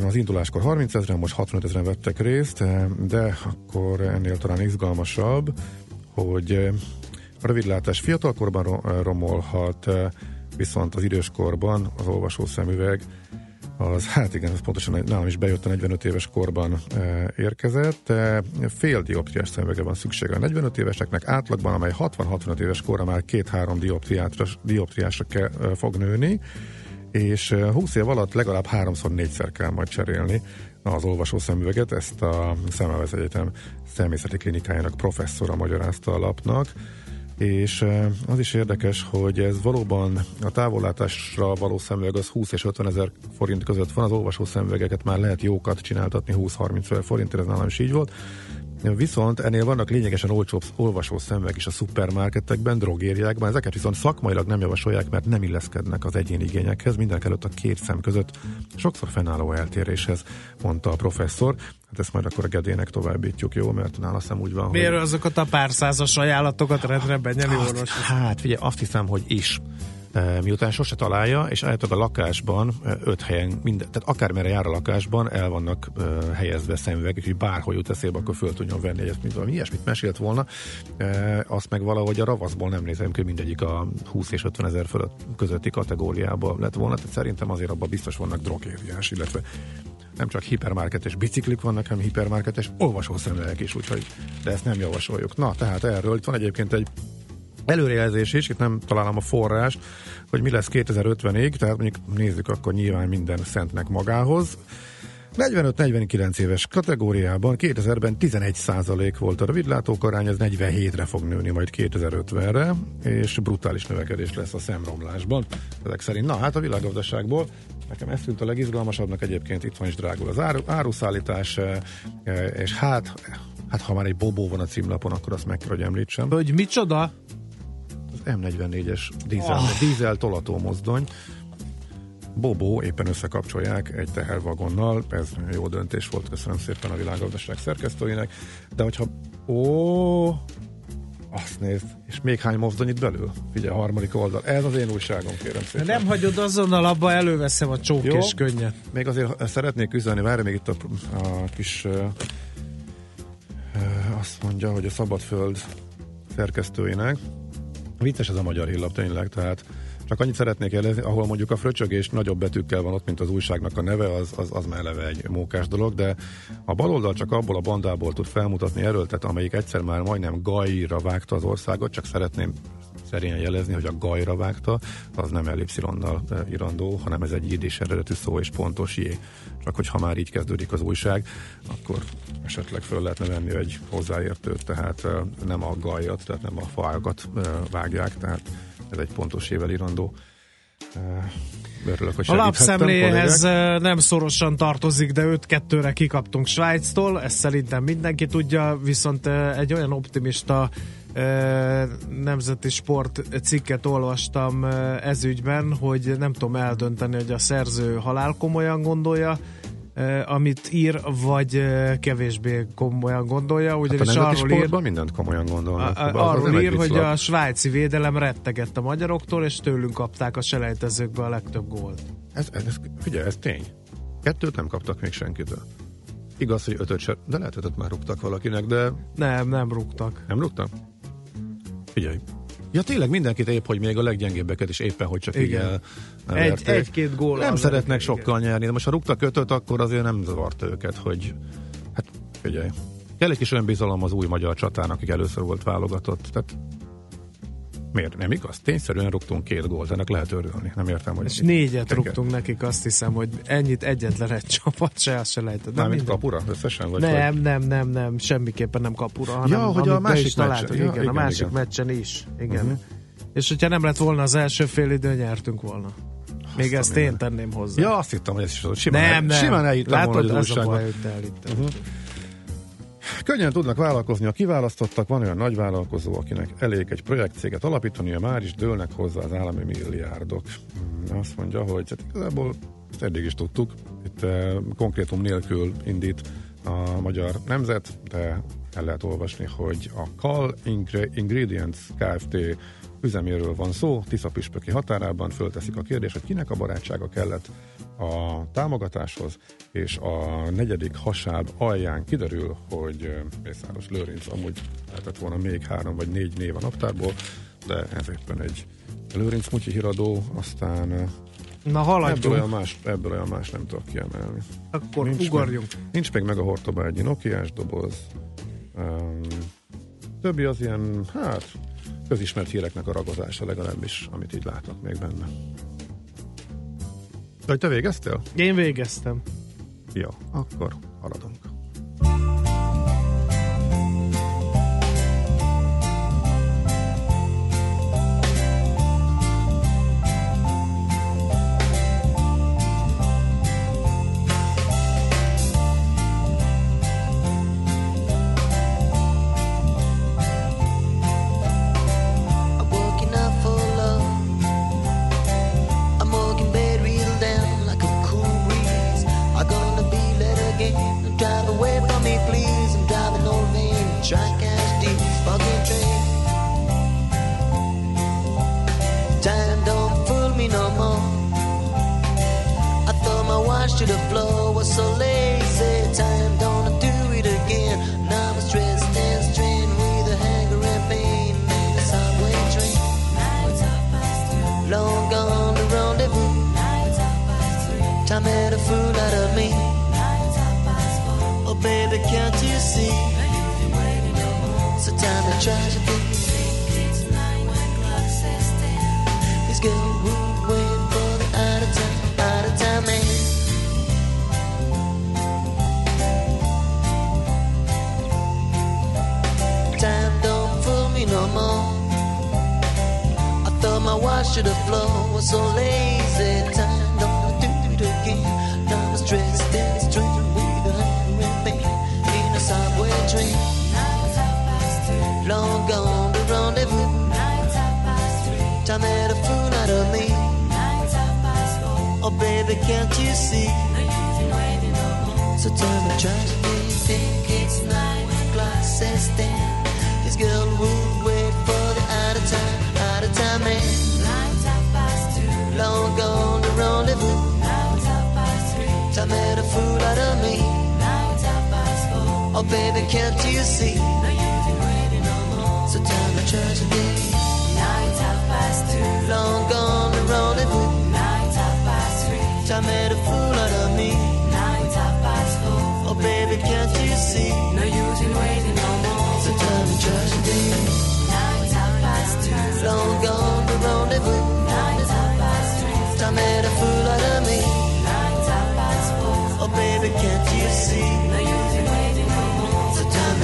Az induláskor 30 ezeren, most 65 ezeren vettek részt, de akkor ennél talán izgalmasabb, hogy a rövidlátás fiatalkorban ro- romolhat, viszont az időskorban az olvasó szemüveg az, hát igen, ez pontosan nálam is bejött a 45 éves korban e, érkezett. E, fél dioptriás szemüvegre van szüksége a 45 éveseknek, átlagban, amely 60-65 éves korra már két-három dioptriásra, dioptriásra ke, e, fog nőni, és e, 20 év alatt legalább háromszor négyszer kell majd cserélni az olvasó szemüveget, ezt a Szemmelweis Egyetem személyzeti klinikájának professzora magyarázta a lapnak, és az is érdekes, hogy ez valóban a távollátásra való szemüveg az 20 és 50 ezer forint között van, az olvasó szemüvegeket már lehet jókat csináltatni 20-30 ezer forintért, ez nálam is így volt. Viszont ennél vannak lényegesen olcsóbb olvasó szemüveg is a szupermarketekben, drogériákban, ezeket viszont szakmailag nem javasolják, mert nem illeszkednek az egyéni igényekhez, mindenek előtt a két szem között sokszor fennálló eltéréshez, mondta a professzor. Hát ezt majd akkor a Gedének továbbítjuk, jó? Mert nála azt hiszem úgy van, Miért hogy... azokat a pár százas ajánlatokat rendre benyeli orvos? hát figyelj, azt hiszem, hogy is. Miután sose találja, és általában a lakásban öt helyen, minden, tehát akármerre jár a lakásban, el vannak e, helyezve szemüvegek, hogy bárhol jut eszébe, akkor föl tudjon venni egyet, mint valami ilyesmit mesélt volna. E, azt meg valahogy a ravaszból nem nézem ki, mindegyik a 20 és 50 ezer fölött közötti kategóriába lett volna, tehát szerintem azért abban biztos vannak drogériás, illetve nem csak hipermarketes biciklik vannak, hanem hipermarketes olvasószemüvegek is, úgyhogy de ezt nem javasoljuk. Na, tehát erről itt van egyébként egy előrejelzés is, itt nem találom a forrást, hogy mi lesz 2050-ig, tehát mondjuk nézzük akkor nyilván minden szentnek magához. 45-49 éves kategóriában 2000-ben 11% volt a rövidlátók arány, ez 47-re fog nőni majd 2050-re, és brutális növekedés lesz a szemromlásban. Ezek szerint, na hát a világgazdaságból nekem ez tűnt a legizgalmasabbnak, egyébként itt van is drágul az áru, áruszállítás, eh, eh, és hát, hát ha már egy bobó van a címlapon, akkor azt meg kell, hogy említsem. Hogy micsoda? Az M44-es dízel, oh. dízel tolató mozdony. Bobó éppen összekapcsolják egy tehervagonnal, ez jó döntés volt, köszönöm szépen a világgazdaság szerkesztőinek, de hogyha ó, azt nézd, és még hány mozdony itt belül? Figyelj, a harmadik oldal. Ez az én újságom, kérem szépen. nem hagyod azonnal abba, előveszem a csók Jó. és könnyet. Még azért szeretnék üzenni, várj még itt a, a kis uh, azt mondja, hogy a Szabadföld szerkesztőinek vicces ez a magyar hírlap tényleg, tehát csak annyit szeretnék jelezni, ahol mondjuk a fröcsögés nagyobb betűkkel van ott, mint az újságnak a neve, az, az, az már eleve egy mókás dolog, de a baloldal csak abból a bandából tud felmutatni erőltet, amelyik egyszer már majdnem gajra vágta az országot, csak szeretném szerényen jelezni, hogy a gajra vágta, az nem ellipszilonnal e, irandó, hanem ez egy ídés eredetű szó és pontos jé. Csak hogy ha már így kezdődik az újság, akkor esetleg föl lehetne venni egy hozzáértőt, tehát e, nem a gajat, tehát nem a fágat e, vágják, tehát ez egy pontos ével irandó. Örülök, hogy A lapszemléhez nem szorosan tartozik, de 5-2-re kikaptunk Svájctól, ezt szerintem mindenki tudja, viszont egy olyan optimista nemzeti sport cikket olvastam ezügyben, hogy nem tudom eldönteni, hogy a szerző halál komolyan gondolja, amit ír, vagy kevésbé komolyan gondolja, Hát a ugyanis arról ír, mindent komolyan gondolnak. a, a, arról ír, hogy a svájci védelem rettegett a magyaroktól, és tőlünk kapták a selejtezőkbe a legtöbb gólt. Ez, ez, figyelj, ez tény. Kettőt nem kaptak még senkitől. Igaz, hogy ötöt se, de lehet, ötöt már rúgtak valakinek, de Nem, nem rúgtak. nem rúgtak? Figyelj. Ja, tényleg mindenkit épp, hogy még a leggyengébbeket is éppen, hogy csak Igen. így el, Egy, egy-két gól. Nem szeretnek igen. sokkal nyerni, de most ha rúgtak ötöt, akkor azért nem zavart őket, hogy hát figyelj. Kell egy kis önbizalom az új magyar csatának, akik először volt válogatott. Tehát miért? Nem igaz? Tényszerűen rúgtunk két gólt, ennek lehet örülni. Nem értem, hogy... És négyet rúgtunk nekik, azt hiszem, hogy ennyit egyetlen egy <laughs> csapat se, azt se lehetett. Nem, mindegy. kapura összesen? Vagy nem, hogy? nem, nem, nem, semmiképpen nem kapura, hanem hogy a másik meccsen. Ja, igen, a igen, másik igen. meccsen is. Igen. Mhm. És hogyha nem lett volna az első fél idő, nyertünk volna. Még a ezt én tenném hozzá. Ja, azt hittem, hogy ez is. Simán, nem, el, nem. simán elhittem volna, Látod, hogy az ez a baj, hogy te. Uh-huh. Könnyen tudnak vállalkozni a kiválasztottak, van olyan nagy vállalkozó, akinek elég egy projektcéget alapítania, már is dőlnek hozzá az állami milliárdok. Hmm, Azt mondja, hogy hát igazából ezt eddig is tudtuk, itt eh, konkrétum nélkül indít a magyar nemzet, de el lehet olvasni, hogy a Cal Ingre- Ingredients Kft. Üzeméről van szó, Tisza Püspöki határában fölteszik a kérdést, hogy kinek a barátsága kellett a támogatáshoz, és a negyedik hasáb alján kiderül, hogy Mészáros Lőrinc amúgy lehetett volna még három vagy négy név a naptárból, de ez éppen egy Lőrinc Mutyi híradó, aztán Na ebből haladjunk, olyan, más, ebből olyan más nem tudok kiemelni. akkor Nincs ugorjunk. Meg, nincs meg meg a Hortoba egy Nokiás doboz. Um, többi az ilyen, hát, közismert híreknek a ragozása legalábbis, amit így látok még benne. De hogy te végeztél? Én végeztem. Jó, akkor haladunk. To the floor was so lazy. Time don't do it again. Now I'm stressed and strained with a hungry pain in a subway train. Long gone the rendezvous. Time made a fool out of me. Oh baby, can't you see? So tell me, try to think it's nine o'clock, says ten. This girl will baby, can't you see? Now you've been waiting on me. So tell me tragedy. Now it's half past two. Long gone the rendezvous. Now it's half past three. Time made a fool out of me. Now it's half past four. Oh baby, can't you see? No use in waiting no more. So tell me tragedy. Now it's half past two. Long gone the rendezvous. Now it's half past three. Time made a fool.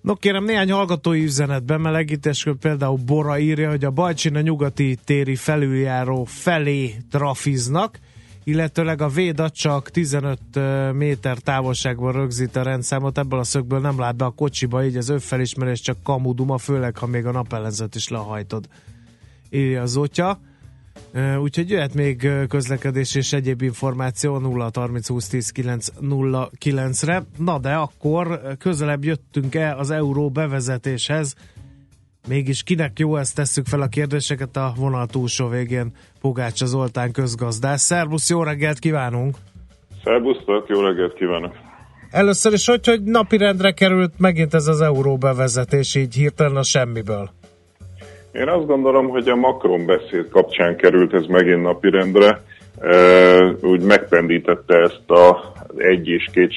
No kérem, néhány hallgatói üzenet bemelegítésről például Bora írja, hogy a Bajcsina nyugati téri felüljáró felé trafiznak, illetőleg a Véda csak 15 ö, méter távolságban rögzít a rendszámot, ebből a szögből nem lát be a kocsiba, így az önfelismerés csak kamuduma, főleg ha még a napellenzőt is lehajtod. Írja Zotya. Ö, Úgyhogy jöhet még közlekedés és egyéb információ 0 30 20 10 9 0 9-re. Na de akkor közelebb jöttünk el az euró bevezetéshez. Mégis kinek jó, ezt tesszük fel a kérdéseket a vonal túlsó végén. Pogácsa Zoltán közgazdász. Szervusz, jó reggelt kívánunk! Szerbusztok, jó reggelt kívánok! Először is, hogy, hogy napirendre került megint ez az euró bevezetés így hirtelen a semmiből. Én azt gondolom, hogy a Macron beszéd kapcsán került ez megint napirendre. Úgy megpendítette ezt a egy és két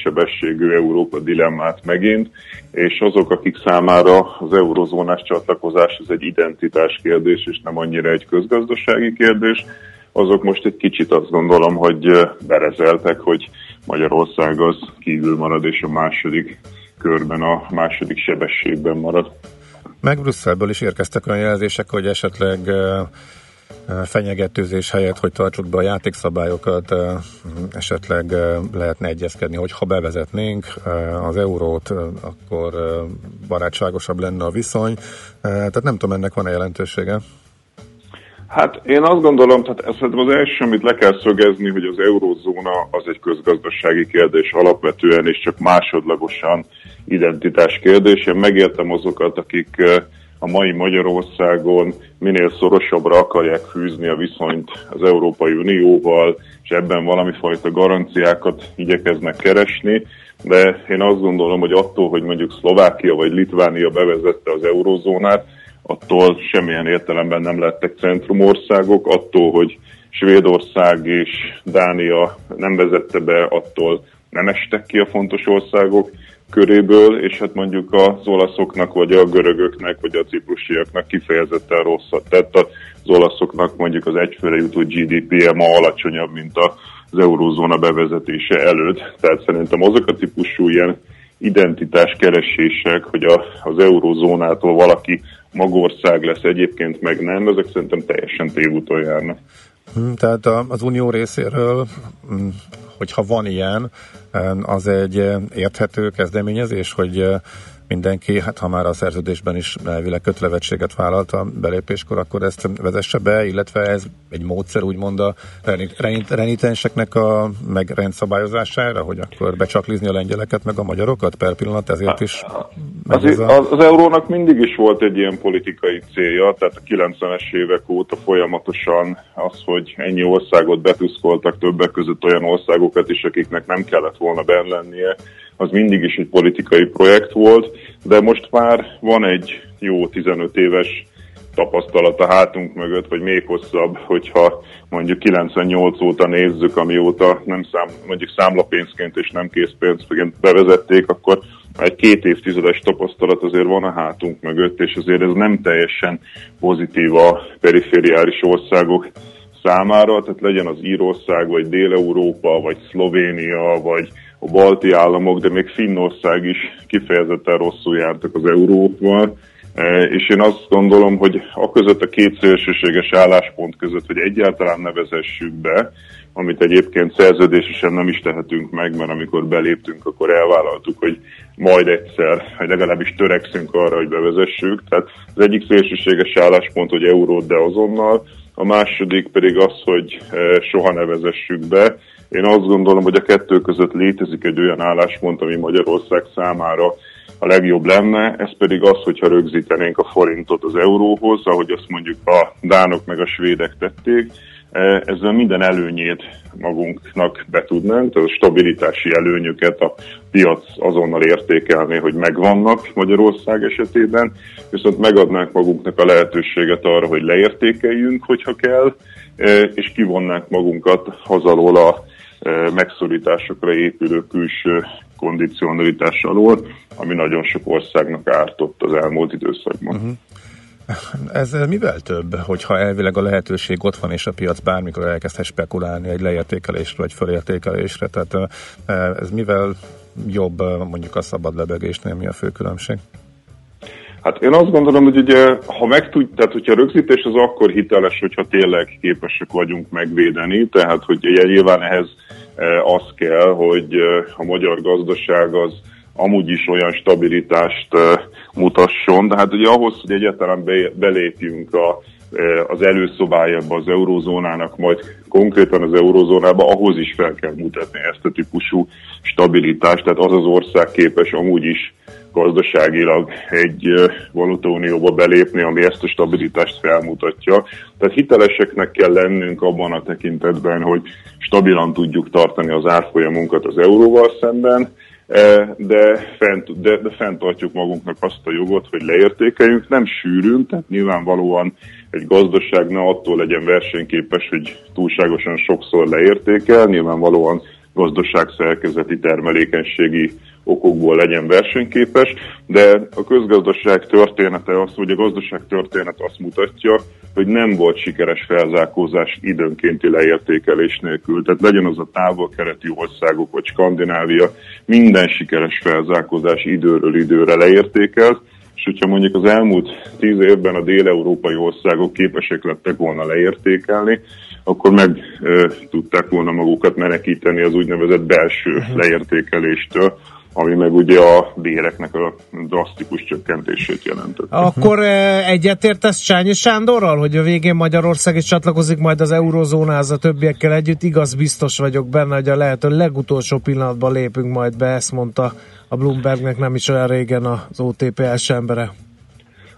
Európa dilemmát megint, és azok, akik számára az eurozónás csatlakozás ez egy identitás kérdés, és nem annyira egy közgazdasági kérdés, azok most egy kicsit azt gondolom, hogy berezeltek, hogy Magyarország az kívül marad, és a második körben, a második sebességben marad. Meg Brüsszelből is érkeztek olyan jelzések, hogy esetleg fenyegetőzés helyett, hogy tartsuk be a játékszabályokat, esetleg lehetne egyezkedni, hogy ha bevezetnénk az eurót, akkor barátságosabb lenne a viszony. Tehát nem tudom, ennek van-e jelentősége? Hát én azt gondolom, tehát ez az első, amit le kell szögezni, hogy az eurózóna az egy közgazdasági kérdés alapvetően, és csak másodlagosan identitás kérdés. Én megértem azokat, akik a mai Magyarországon minél szorosabbra akarják fűzni a viszonyt az Európai Unióval, és ebben valami fajta garanciákat igyekeznek keresni, de én azt gondolom, hogy attól, hogy mondjuk Szlovákia vagy Litvánia bevezette az eurózónát, attól semmilyen értelemben nem lettek centrumországok, attól, hogy Svédország és Dánia nem vezette be, attól nem estek ki a fontos országok köréből, és hát mondjuk az olaszoknak, vagy a görögöknek, vagy a ciprusiaknak kifejezetten rosszat tett. Az olaszoknak mondjuk az egyfőre jutó GDP-je ma alacsonyabb, mint az eurózóna bevezetése előtt. Tehát szerintem azok a típusú ilyen identitás keresések, hogy a, az eurózónától valaki magország lesz, egyébként meg nem, ezek szerintem teljesen tévúton járnak. Hm, Tehát az unió részéről, hm, hogyha van ilyen, az egy eh, érthető kezdeményezés, hogy eh, mindenki, hát ha már a szerződésben is elvileg kötelevettséget vállalt a belépéskor, akkor ezt vezesse be, illetve ez egy módszer úgymond a reni- reni- renitenseknek a meg rendszabályozására, hogy akkor becsaklizni a lengyeleket meg a magyarokat per pillanat, ezért is Az, ez a... az, az eurónak mindig is volt egy ilyen politikai célja, tehát a 90-es évek óta folyamatosan az, hogy ennyi országot betuszkoltak, többek között olyan országokat is, akiknek nem kellett volna benn lennie, az mindig is egy politikai projekt volt, de most már van egy jó 15 éves tapasztalat a hátunk mögött, vagy még hosszabb, hogyha mondjuk 98 óta nézzük, amióta nem szám, mondjuk számlapénzként és nem készpénzként bevezették, akkor egy két évtizedes tapasztalat azért van a hátunk mögött, és azért ez nem teljesen pozitív a perifériális országok számára, tehát legyen az Írország, vagy Dél-Európa, vagy Szlovénia, vagy a balti államok, de még Finnország is kifejezetten rosszul jártak az euróval, E, és én azt gondolom, hogy a között a két szélsőséges álláspont között, hogy egyáltalán ne vezessük be, amit egyébként szerződésesen nem is tehetünk meg, mert amikor beléptünk, akkor elvállaltuk, hogy majd egyszer, vagy legalábbis törekszünk arra, hogy bevezessük. Tehát az egyik szélsőséges álláspont, hogy eurót, de azonnal, a második pedig az, hogy e, soha ne vezessük be. Én azt gondolom, hogy a kettő között létezik egy olyan álláspont, ami Magyarország számára a legjobb lenne, ez pedig az, hogyha rögzítenénk a forintot az euróhoz, ahogy azt mondjuk a dánok meg a svédek tették, E, ezzel minden előnyét magunknak betudnánk, tehát a stabilitási előnyöket a piac azonnal értékelné, hogy megvannak Magyarország esetében, viszont megadnánk magunknak a lehetőséget arra, hogy leértékeljünk, hogyha kell, e, és kivonnánk magunkat hazalól a megszorításokra épülő külső kondicionalitás alól, ami nagyon sok országnak ártott az elmúlt időszakban. Uh-huh. Ez mivel több, hogyha elvileg a lehetőség ott van, és a piac bármikor elkezdhet spekulálni egy leértékelésre, vagy fölértékelésre, tehát ez mivel jobb mondjuk a szabad lebegésnél, mi a fő különbség? Hát én azt gondolom, hogy ugye, ha meg tud, tehát hogyha rögzítés az akkor hiteles, hogyha tényleg képesek vagyunk megvédeni, tehát hogy ugye nyilván ehhez eh, az kell, hogy eh, a magyar gazdaság az amúgy is olyan stabilitást eh, mutasson, de hát ugye ahhoz, hogy egyáltalán be, belépjünk a, az előszobájába az eurózónának, majd konkrétan az eurózónába, ahhoz is fel kell mutatni ezt a típusú stabilitást, tehát az az ország képes amúgy is gazdaságilag egy valutaunióba belépni, ami ezt a stabilitást felmutatja. Tehát hiteleseknek kell lennünk abban a tekintetben, hogy stabilan tudjuk tartani az árfolyamunkat az euróval szemben, e, de, fent, de, de fenntartjuk magunknak azt a jogot, hogy leértékeljünk, nem sűrűn, tehát nyilvánvalóan egy gazdaság ne attól legyen versenyképes, hogy túlságosan sokszor leértékel, nyilvánvalóan gazdaság szerkezeti termelékenységi okokból legyen versenyképes, de a közgazdaság története az, hogy a gazdaság történet azt mutatja, hogy nem volt sikeres felzárkózás időnkénti leértékelés nélkül. Tehát legyen az a távol-keleti országok, vagy Skandinávia, minden sikeres felzárkózás időről időre leértékelt, és hogyha mondjuk az elmúlt tíz évben a déleurópai országok képesek lettek volna leértékelni, akkor meg e, tudták volna magukat menekíteni az úgynevezett belső leértékeléstől, ami meg ugye a béreknek a drasztikus csökkentését jelentett. Akkor eh, egyetértesz Csányi Sándorral, hogy a végén Magyarország is csatlakozik majd az eurozónához a többiekkel együtt? Igaz, biztos vagyok benne, hogy a lehető legutolsó pillanatban lépünk majd be, ezt mondta a Bloombergnek nem is olyan régen az OTP első embere.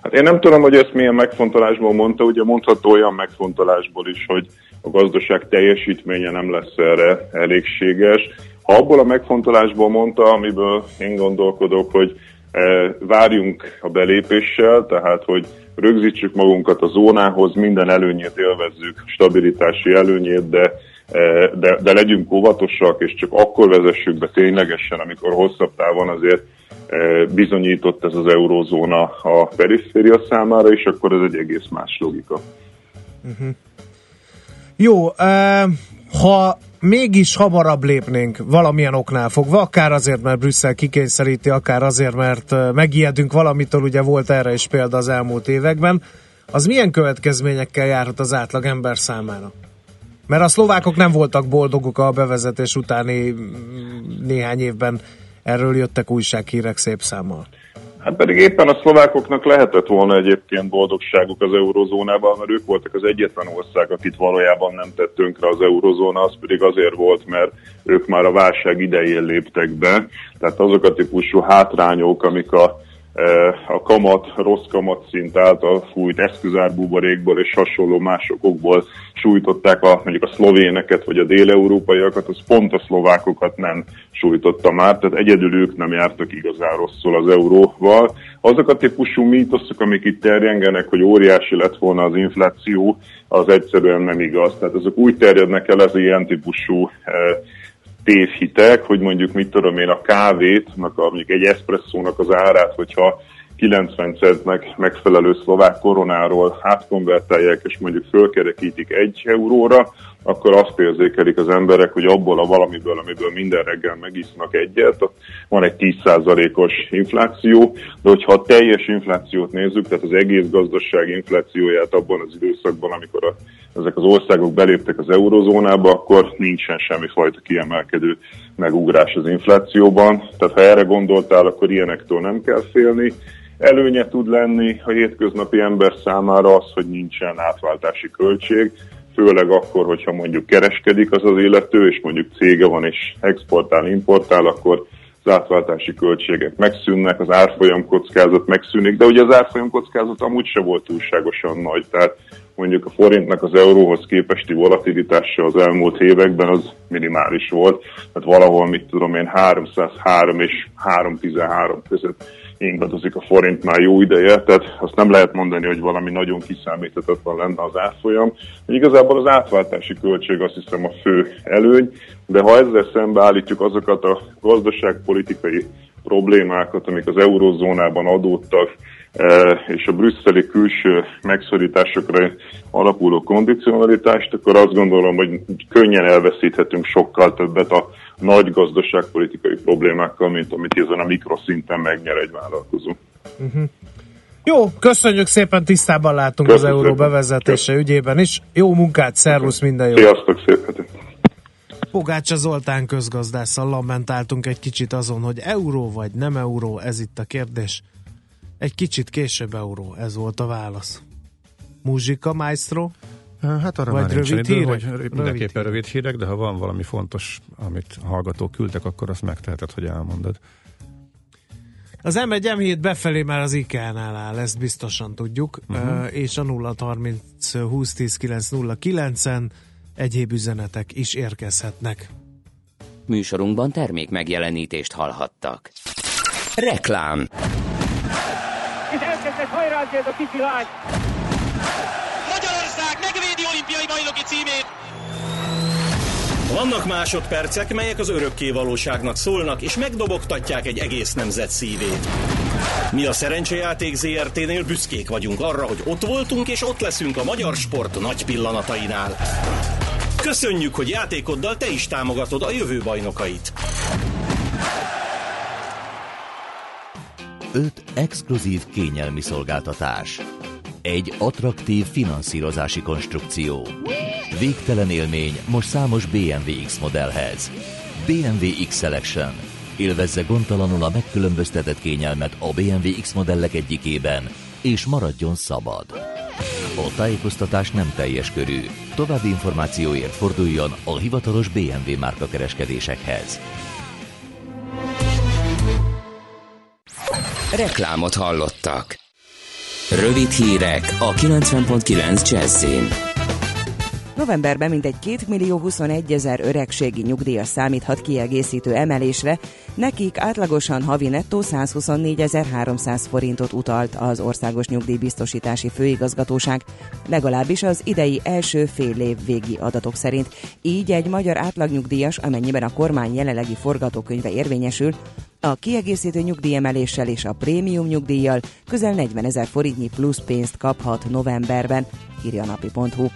Hát én nem tudom, hogy ezt milyen megfontolásból mondta, ugye mondható olyan megfontolásból is, hogy a gazdaság teljesítménye nem lesz erre elégséges. Abból a megfontolásból mondta, amiből én gondolkodok, hogy eh, várjunk a belépéssel, tehát hogy rögzítsük magunkat a zónához, minden előnyét élvezzük, stabilitási előnyét, de, eh, de, de legyünk óvatosak, és csak akkor vezessük be ténylegesen, amikor hosszabb távon azért eh, bizonyított ez az eurózóna a periféria számára, és akkor ez egy egész más logika. Jó, eh, ha mégis hamarabb lépnénk valamilyen oknál fogva, akár azért, mert Brüsszel kikényszeríti, akár azért, mert megijedünk valamitől, ugye volt erre is példa az elmúlt években, az milyen következményekkel járhat az átlag ember számára? Mert a szlovákok nem voltak boldogok a bevezetés utáni néhány évben, erről jöttek újsághírek szép számmal. Hát pedig éppen a szlovákoknak lehetett volna egyébként boldogságuk az eurozónában, mert ők voltak az egyetlen ország, akit valójában nem tett tönkre az eurozóna, az pedig azért volt, mert ők már a válság idején léptek be. Tehát azok a típusú hátrányok, amik a, a kamat, rossz kamatszint által fújt eszközárbuborékból és hasonló másokból sújtották a, mondjuk a szlovéneket vagy a déleurópaiakat, az pont a szlovákokat nem sújtotta már, tehát egyedül ők nem jártak igazán rosszul az euróval. Azok a típusú mítoszok, amik itt terjengenek, hogy óriási lett volna az infláció, az egyszerűen nem igaz. Tehát azok úgy terjednek el, ez ilyen típusú eh, tévhitek, hogy mondjuk mit tudom én a kávét, mondjuk egy eszpresszónak az árát, hogyha 90 centnek megfelelő szlovák koronáról átkonvertálják, és mondjuk fölkerekítik egy euróra, akkor azt érzékelik az emberek, hogy abból a valamiből, amiből minden reggel megisznak egyet, van egy 10%-os infláció, de hogyha a teljes inflációt nézzük, tehát az egész gazdaság inflációját abban az időszakban, amikor a, ezek az országok beléptek az eurozónába, akkor nincsen semmifajta kiemelkedő megugrás az inflációban. Tehát ha erre gondoltál, akkor ilyenektől nem kell félni. Előnye tud lenni a hétköznapi ember számára az, hogy nincsen átváltási költség, főleg akkor, hogyha mondjuk kereskedik az az illető, és mondjuk cége van és exportál, importál, akkor az átváltási költségek megszűnnek, az árfolyam kockázat megszűnik, de ugye az árfolyam kockázat amúgy se volt túlságosan nagy, tehát mondjuk a forintnak az euróhoz képesti volatilitása az elmúlt években az minimális volt, tehát valahol, mit tudom én, 303 és 313 között ingadozik a forint már jó ideje, tehát azt nem lehet mondani, hogy valami nagyon kiszámíthatatlan lenne az árfolyam. Igazából az átváltási költség azt hiszem a fő előny, de ha ezzel szembe állítjuk azokat a gazdaságpolitikai problémákat, amik az eurozónában adódtak, eh, és a brüsszeli külső megszorításokra alapuló kondicionalitást, akkor azt gondolom, hogy könnyen elveszíthetünk sokkal többet a nagy gazdaságpolitikai problémákkal, mint amit ezen a mikroszinten megnyer egy vállalkozó. Jó, köszönjük szépen, tisztában látunk az Köszönjük euró szépen. bevezetése ügyében is. Jó munkát, szervusz, minden jó. Sziasztok, szép hetet. Pogácsa Zoltán közgazdásszal lamentáltunk egy kicsit azon, hogy euró vagy nem euró, ez itt a kérdés. Egy kicsit később euró, ez volt a válasz. Muzsika, maestro? Hát arra Vagy már rövid idő, hírek? hogy Rövid mindenképpen hírek. rövid hírek, de ha van valami fontos, amit a hallgatók küldtek, akkor azt megteheted, hogy elmondod. Az M1 M7 befelé már az IKEA-nál áll, ezt biztosan tudjuk, uh-huh. és a 030 2010 909-en egyéb üzenetek is érkezhetnek. Műsorunkban termék megjelenítést hallhattak. Reklám. És elkezdett hajrázni ez a kicsi lány. Címét! Vannak másodpercek, melyek az örökké valóságnak szólnak, és megdobogtatják egy egész nemzet szívét. Mi a Szerencsejáték ZRT-nél büszkék vagyunk arra, hogy ott voltunk, és ott leszünk a magyar sport nagy pillanatainál. Köszönjük, hogy játékoddal te is támogatod a jövő bajnokait. 5 exkluzív kényelmi szolgáltatás. Egy attraktív finanszírozási konstrukció. Végtelen élmény most számos BMW X modellhez. BMW X Selection. Élvezze gondtalanul a megkülönböztetett kényelmet a BMW X modellek egyikében, és maradjon szabad. A tájékoztatás nem teljes körű. További információért forduljon a hivatalos BMW márka kereskedésekhez. Reklámot hallottak. Rövid hírek a 90.9 Jazzin. Novemberben mintegy 2 millió 21 ezer öregségi nyugdíjas számíthat kiegészítő emelésre, nekik átlagosan havi nettó 124.300 forintot utalt az Országos Nyugdíjbiztosítási Főigazgatóság, legalábbis az idei első fél év végi adatok szerint. Így egy magyar átlagnyugdíjas, amennyiben a kormány jelenlegi forgatókönyve érvényesül, a kiegészítő nyugdíjemeléssel és a prémium nyugdíjjal közel 40 ezer forintnyi plusz pénzt kaphat novemberben, írja a napi.hu.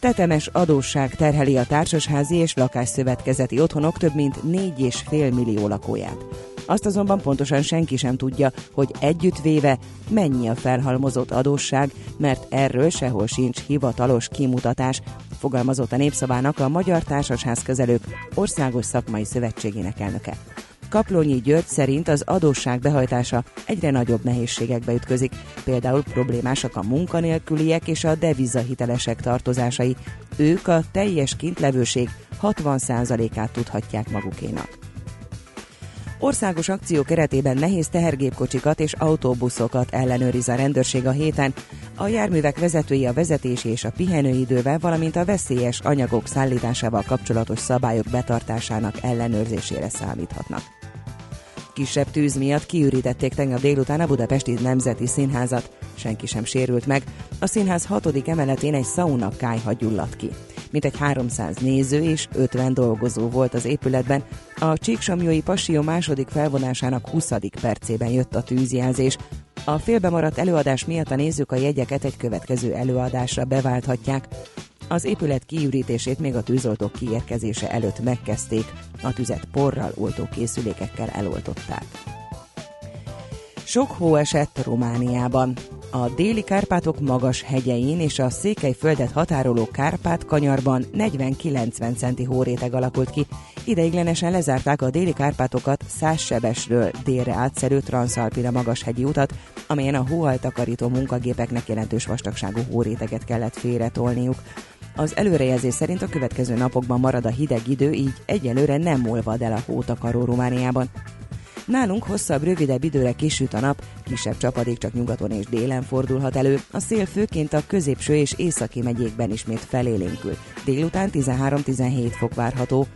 Tetemes adósság terheli a társasházi és lakásszövetkezeti otthonok több mint 4,5 millió lakóját. Azt azonban pontosan senki sem tudja, hogy együttvéve mennyi a felhalmozott adósság, mert erről sehol sincs hivatalos kimutatás, fogalmazott a Népszavának a Magyar Társasházkezelők Országos Szakmai Szövetségének elnöke. Kaplonyi György szerint az adósság behajtása egyre nagyobb nehézségekbe ütközik. Például problémásak a munkanélküliek és a devizahitelesek tartozásai. Ők a teljes kintlevőség 60%-át tudhatják magukénak. Országos akció keretében nehéz tehergépkocsikat és autóbuszokat ellenőriz a rendőrség a héten. A járművek vezetői a vezetési és a pihenőidővel, valamint a veszélyes anyagok szállításával kapcsolatos szabályok betartásának ellenőrzésére számíthatnak. Kisebb tűz miatt kiürítették tegnap délután a Budapesti Nemzeti Színházat. Senki sem sérült meg. A színház hatodik emeletén egy szauna kájha gyulladt ki. Mintegy 300 néző és 50 dolgozó volt az épületben. A Csíksomjói Passió második felvonásának 20. percében jött a tűzjelzés. A félbemaradt előadás miatt a nézők a jegyeket egy következő előadásra beválthatják. Az épület kiürítését még a tűzoltók kiérkezése előtt megkezdték, a tüzet porral oltó készülékekkel eloltották. Sok hó esett Romániában. A déli Kárpátok magas hegyein és a Székelyföldet határoló Kárpát kanyarban 40-90 centi hóréteg alakult ki. Ideiglenesen lezárták a déli Kárpátokat Szássebesről délre átszerű Transzalpina magashegyi utat, amelyen a hóaltakarító munkagépeknek jelentős vastagságú hóréteget kellett félretolniuk. Az előrejelzés szerint a következő napokban marad a hideg idő, így egyelőre nem olvad el a hótakaró Romániában. Nálunk hosszabb, rövidebb időre kisüt a nap, kisebb csapadék csak nyugaton és délen fordulhat elő. A szél főként a középső és északi megyékben ismét felélénkül. Délután 13-17 fok várható.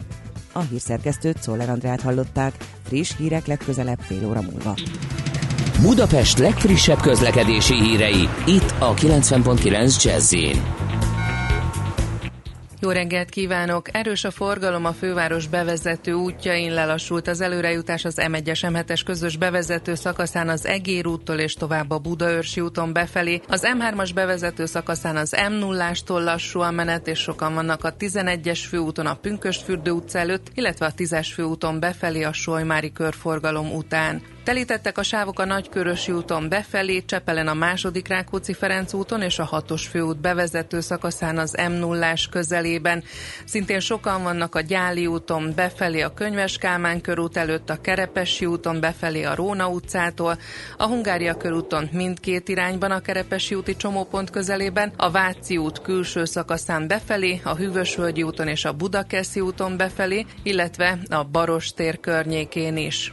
A hírszerkesztőt Szoller Andrát hallották. Friss hírek legközelebb fél óra múlva. Budapest legfrissebb közlekedési hírei, itt a 90.9 jazz Jó reggelt kívánok! Erős a forgalom a főváros bevezető útjain, lelassult az előrejutás az M1-es M7-es közös bevezető szakaszán az Egér úttól és tovább a Budaörsi úton befelé. Az M3-as bevezető szakaszán az M0-ástól lassú a menet, és sokan vannak a 11-es főúton a Pünkösdfürdő utca előtt, illetve a 10-es főúton befelé a Solymári körforgalom után. Telítettek a sávok a Nagykörösi úton befelé, Csepelen a második Rákóczi-Ferenc úton és a hatos főút bevezető szakaszán az m 0 közelében. Szintén sokan vannak a Gyáli úton befelé a Könyves Kálmán körút előtt, a Kerepesi úton befelé a Róna utcától, a Hungária körúton mindkét irányban a Kerepesi úti csomópont közelében, a Váci út külső szakaszán befelé, a Hűvösvölgyi úton és a Budakeszi úton befelé, illetve a Baros tér környékén is.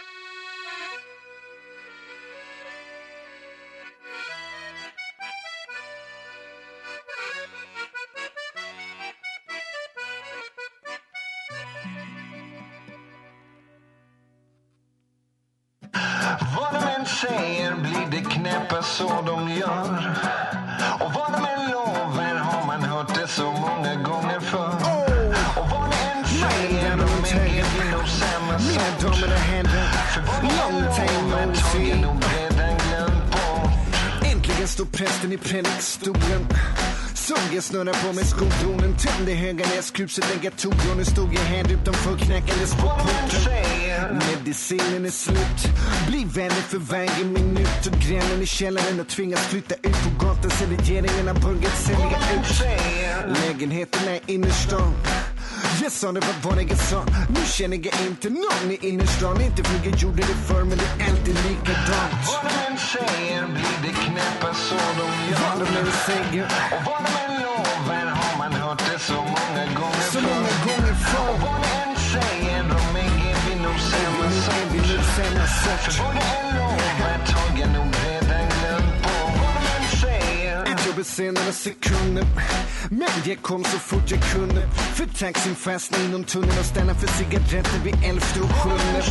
Gör. Och vad de än lovar har man hört det så många gånger förr. Och vad de än säger, de vi nog samma sort. För vad vi än lovar tågen nog redan glömt bort. Äntligen står prästen i predikstolen. Såg jag snurra på mig skodonen, tömde höga näsklupset, lägga tog nu stod jag här utanför knackandes på porten. Medicinen är slut, blir vänlig för varje minut. Och grannen i källaren har tvingats flytta ut på gatan. Sen regeringen har börjat sälja ut. lägenheterna i innerstan. Jag sa det var vad jag sa. Nu känner jag inte någon i innerstan. Inte för jag gjorde det förr men det är alltid likadant. Vad de än säger blir det knäppast så de gör. Vad de än säger så många gånger Så många gånger förr Och vad de än säger, de äger vi nog samma sort. För vad de säger senare sekunder Men jag kom så fort jag kunde. För taxin fastnade inom tunneln och stannade för cigaretter vid elfte och sjunde.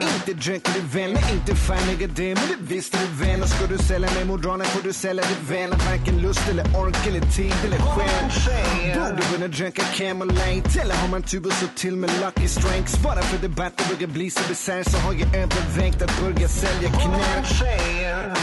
Inte drack du väl, nej inte fan jag det. Men det visste du väl. Och ska du sälja mig moralen får du sälja det väl Att varken lust eller ork eller tid eller själ. Borde kunna dricka Camel Eller har man tur och så till med Lucky Strikes? Bara för debatten börjar bli så bisarr så har jag övervägt att börja sälja knark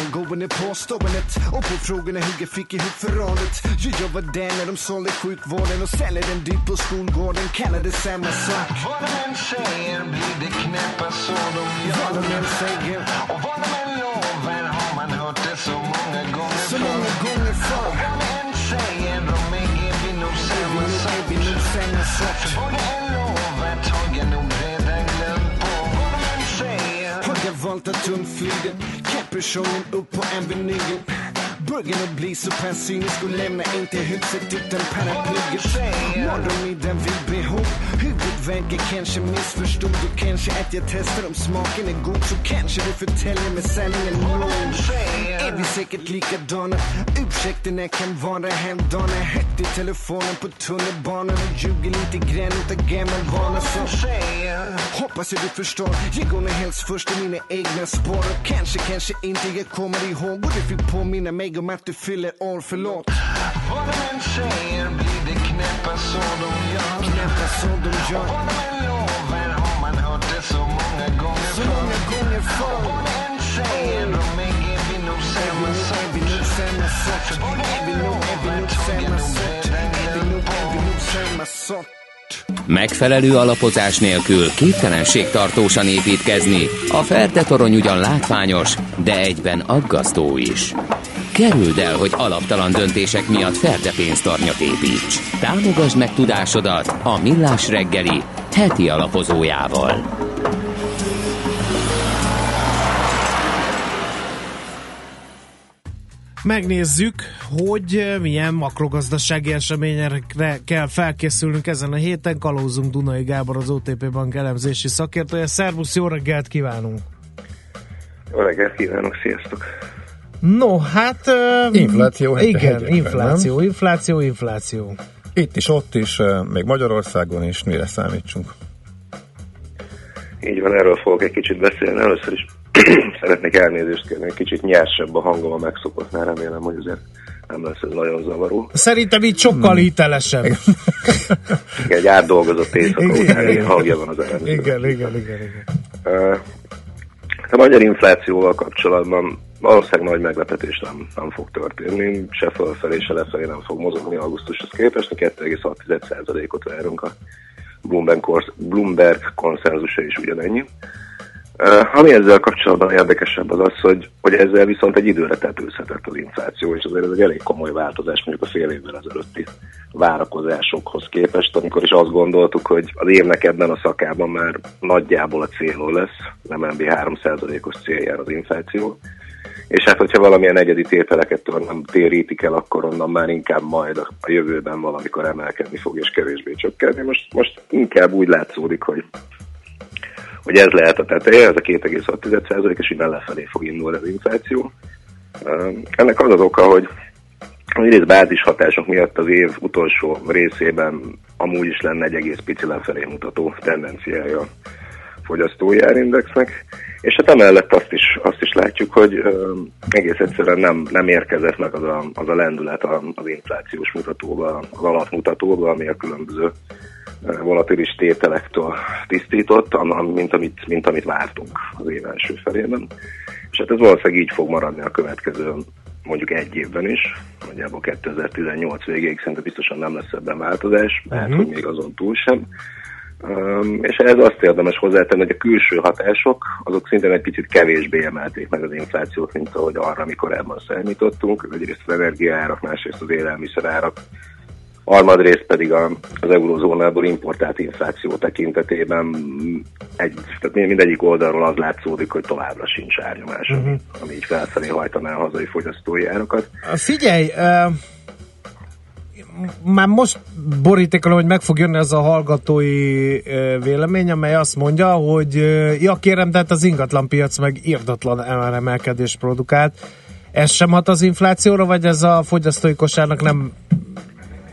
Angående påståendet och på frågorna hur jag fick ihop förrådet jag var där när de sålde sjukvården och säljer den dyrt på skolgården. Kallar det samma sak. Vad de än säger blir det knäppast så de gör. Vad de än säger. Och vad de än lovar har man hört det så många gånger Så många gånger förr. Och vad de än säger, de äger vi nog samma sort. vi nog samma sort. För vad de än lovar tog jag nog redan glömt på. Vad de än säger. Har jag valt att undflyga Caprichonen upp på Avenyn Börjar nog bli så pass cynisk och lämna inte huset utan paraplyet Morgonmiddagen vid behov. Ihop Huvudvärk kanske missförstod och kanske att jag testar om smaken är god så kanske du förtäljer mig sanningen. Nog Är vi säkert likadana? Ursäkterna kan vara halvdana Högt i telefonen på tunnelbanan och ljuger lite grann utav gammal vana. Så Hoppas jag du förstår. Jag går nog helst först i mina egna spår. Och kanske, kanske inte jag kommer ihåg. Och du fick påminna mig om att du fyller år, förlåt Vad de än säger blir det knäppast så de gör. Knäppast så de gör. Vad de än lovar har man hört det så många gånger Så många gånger förr. Vad de än säger, de äger vi nog samma Är vi nog samma sort? Vi nog samma sort? Är vi nog, sort? Megfelelő alapozás nélkül képtelenség tartósan építkezni. A Ferde torony ugyan látványos, de egyben aggasztó is. Kerüld el, hogy alaptalan döntések miatt Ferde pénztarnyat építs. Támogasd meg tudásodat a Millás reggeli heti alapozójával. Megnézzük, hogy milyen makrogazdasági eseményekre kell felkészülnünk ezen a héten. Kalózunk Dunai Gábor, az OTP Bank elemzési szakértője. Szervusz, jó reggelt kívánunk! Jó reggelt kívánok, sziasztok! No, hát... Uh, Infláció hegyre, Igen, hegyre, infláció, infláció, infláció. Itt is, ott is, még Magyarországon is, mire számítsunk? Így van, erről fogok egy kicsit beszélni. Először is <clears throat> szeretnék elnézést kérni, egy kicsit nyersebb a hangom a megszokottnál, remélem, hogy azért nem lesz ez nagyon zavaró. Szerintem így sokkal hitelesebb. <laughs> Igen, egy átdolgozott éjszaka után ilyen hangja van az elemzőnek. Igen, igen, igen, igen. Uh, A magyar inflációval kapcsolatban valószínűleg nagy meglepetés nem, nem fog történni, se fölfelé, se lefelé nem fog mozogni augusztushoz képest, 2,6%-ot várunk a Bloomberg, kor- Bloomberg konszenzusa is ugyanennyi. Uh, ami ezzel kapcsolatban érdekesebb az az, hogy, hogy ezzel viszont egy időre tetőzhetett az infláció, és azért ez egy elég komoly változás mondjuk a fél évvel ezelőtti várakozásokhoz képest, amikor is azt gondoltuk, hogy az évnek ebben a szakában már nagyjából a célról lesz, nem MB 3%-os céljár az infláció. És hát, hogyha valamilyen egyedi tételeket nem térítik el, akkor onnan már inkább majd a, jövőben valamikor emelkedni fog, és kevésbé csökkenni. Most, most inkább úgy látszódik, hogy hogy ez lehet a teteje, ez a 2,6% és innen lefelé fog indulni az infláció. Ennek az az oka, hogy egyrészt bázis hatások miatt az év utolsó részében amúgy is lenne egy egész pici lefelé mutató tendenciája fogyasztói árindexnek, és hát emellett azt is, azt is látjuk, hogy ö, egész egyszerűen nem, nem érkezett meg az a, az a lendület az inflációs mutatóba, az alapmutatóba, ami a különböző volatilis tételektől tisztított, mint amit, mint amit vártunk az év első felében. És hát ez valószínűleg így fog maradni a következő mondjuk egy évben is, nagyjából 2018 végéig szerintem biztosan nem lesz ebben változás, mert uh-huh. hogy még azon túl sem. És ehhez azt érdemes hozzátenni, hogy a külső hatások, azok szintén egy picit kevésbé emelték meg az inflációt, mint ahogy arra, amikor ebben számítottunk. Egyrészt az energiaárak, másrészt az élelmiszerárak harmadrészt pedig az eurozónából importált infláció tekintetében egy, tehát mindegyik oldalról az látszódik, hogy továbbra sincs árnyomás, uh-huh. ami, ami így felfelé hajtaná a hazai fogyasztói árakat. Figyelj, uh, már most borítékolom, hogy meg fog jönni az a hallgatói vélemény, amely azt mondja, hogy ja kérem, tehát az ingatlanpiac meg írdatlan emelkedés produkált. Ez sem hat az inflációra, vagy ez a fogyasztói kosárnak nem